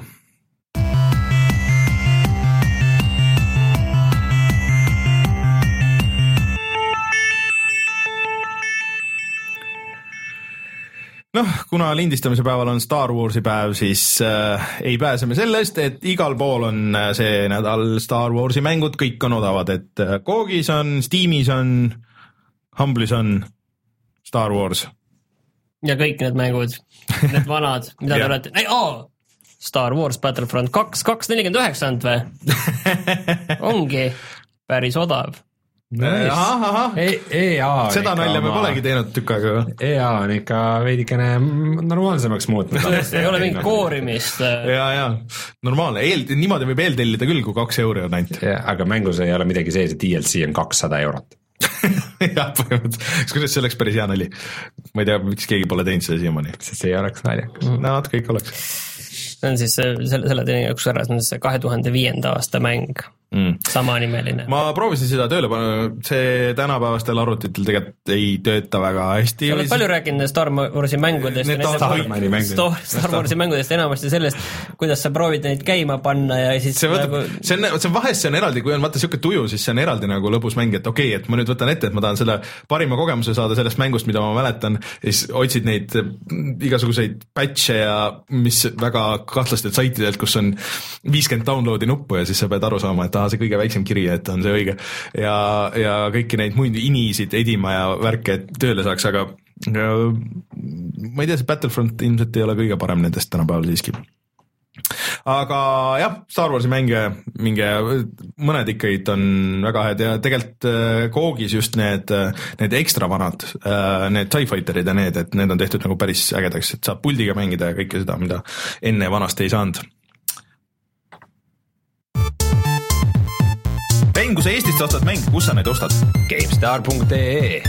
noh, kuna lindistamise päeval on Star Warsi päev, siis äh, ei pääse me sellest, et igal pool on äh, see nädal Star Warsi mängud, kõik on odavad, et äh, Googis on, Steamis on, Humble'is on Star Wars. ja kõik need mängud, need vanad, mida te olete, ei oo, Star Wars Battlefront kaks, kaks nelikümmend üheksa olnud või? ongi päris odav. ahah, ahah, E EA seda nalja me polegi teinud tükk aega. EA on ikka veidikene normaalsemaks muutnud. ei ole mingit. koorimist. ja, ja normaalne, eel, niimoodi võib eeltellida küll, kui kaks euri on ainult. aga mängus ei ole midagi sees ja DLC on kakssada eurot. jah, põhimõtteliselt, kusjuures see oleks päris hea nali. ma ei tea, miks keegi pole teinud seda siiamaani. sest see ei oleks naljakas. no natuke ikka oleks see on siis selle, selle teine jaoks ära, see on see kahe tuhande viienda aasta mäng, mm.. samanimeline. ma proovisin seda tööle panna, see tänapäevastel arvutitel tegelikult ei tööta väga hästi. sa oled palju rääkinud Star Warsi mängudest. Star, Warsi mängudest enamasti sellest, kuidas sa proovid neid käima panna ja siis see võtab nagu see on, see on vahest see on eraldi, kui on vaata siuke tuju, siis see on eraldi nagu lõbus mäng, et okei okay,, et ma nüüd võtan ette, et ma tahan selle parima kogemuse saada sellest mängust, mida ma mäletan. ja siis otsid neid mm, igasuguseid patch'e ja mis väga kahtlastelt saitidelt, kus on viiskümmend download'i nuppu ja siis sa pead aru saama, et aa, see kõige väiksem kiri, et on see õige. ja, ja kõiki neid muid inisid edima ja värke, et tööle saaks, aga ma ei tea, see Battlefront ilmselt ei ole kõige parem nendest tänapäeval siiski aga jah, Star Warsi mänge, minge, mõned ikkagi on väga head ja tegelikult äh, Koogis just need, need ekstra vanad, need TIE Fighterid ja need, et need on tehtud nagu päris ägedaks, et saab puldiga mängida ja kõike seda, mida enne vanasti ei saanud. Ben, kui sa Eestist ostad mänge, kus sa neid ostad? GameStar.ee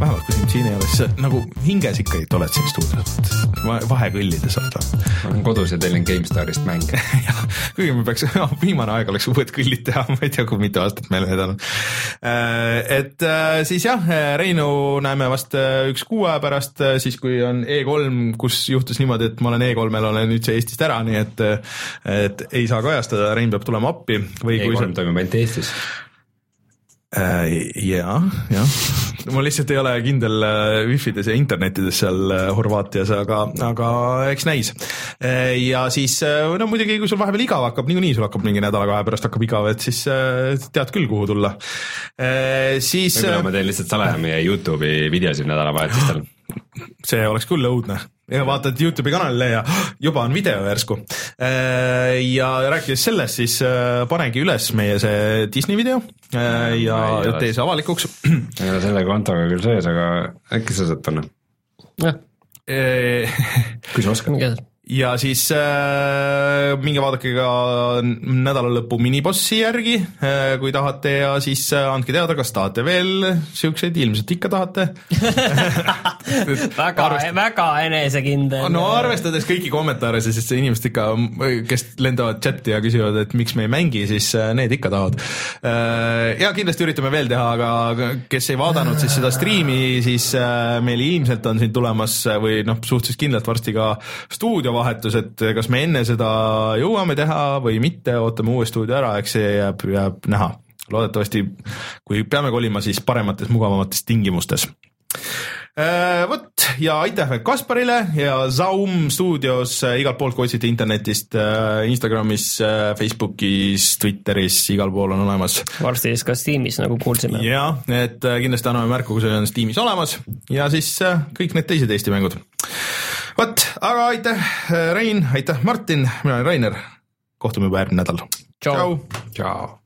vähemalt siin ei ole, sa nagu hinges ikkagi oled siin stuudios, vahekõllides oled ma olen kodus ja tellin GameStarist mänge. jah, kuigi me peaks, viimane aeg oleks uued kõllid teha, ma ei tea, kui mitu aastat meil need on. et äh, siis jah, Reinu näeme vast äh, üks kuu aja pärast, siis kui on E3, kus juhtus niimoodi, et ma olen E3-l olen üldse Eestist ära, nii et, et ei saa kajastada, Rein peab tulema appi või kui E3 toimub ainult Eestis. Äh, jaa, jah, mul lihtsalt ei ole kindel äh, wifides ja internetides seal äh, Horvaatias, aga, aga eks näis. ja siis no muidugi, kui sul vahepeal igav hakkab, niikuinii sul hakkab mingi nädala-kahe pärast hakkab igav, et siis tead küll, kuhu tulla. siis võib-olla ma teen lihtsalt salaja meie Youtube'i videosid nädalavahetustel. see oleks küll õudne, ja vaatad Youtube'i kanalile ja juba on video järsku. ja rääkides sellest, siis äh, panegi üles meie see Disney video äh, ja tee see avalikuks. ei ole selle kontoga küll sees, aga äkki sa saad panna, jah, kui sa oskad. Ja siis äh, minge vaadake ka nädala lõpu minibossi järgi äh,, kui tahate ja siis äh, andke teada, kas tahate veel siukseid, ilmselt ikka tahate. väga, väga enesekindel. no arvestades kõiki kommentaare, siis see inimesed ikka, kes lendavad chati ja küsivad, et miks me ei mängi, siis äh, need ikka tahavad. ja kindlasti üritame veel teha, aga kes ei vaadanud siis seda striimi, siis äh, meil ilmselt on siin tulemas äh, või noh, suhteliselt kindlalt varsti ka stuudiovahetus, et kas me enne seda jõuame teha või mitte, ootame uue stuudio ära, eks see jääb, jääb näha. loodetavasti, kui peame kolima, siis paremates, mugavamates tingimustes Äh, vot ja aitäh veel Kasparile ja Zaum stuudios äh, igalt poolt, kui otsite internetist, Instagramis, Facebookis, Twitteris, igal pool on olemas. varsti siis ka Steamis, nagu kuulsime. ja et äh, kindlasti anname märku, kui see on Steamis olemas ja siis äh, kõik need teised Eesti mängud. vot, aga aitäh, Rein, aitäh, Martin, mina olen Rainer. kohtume juba järgmine nädal. Tšau. tšau.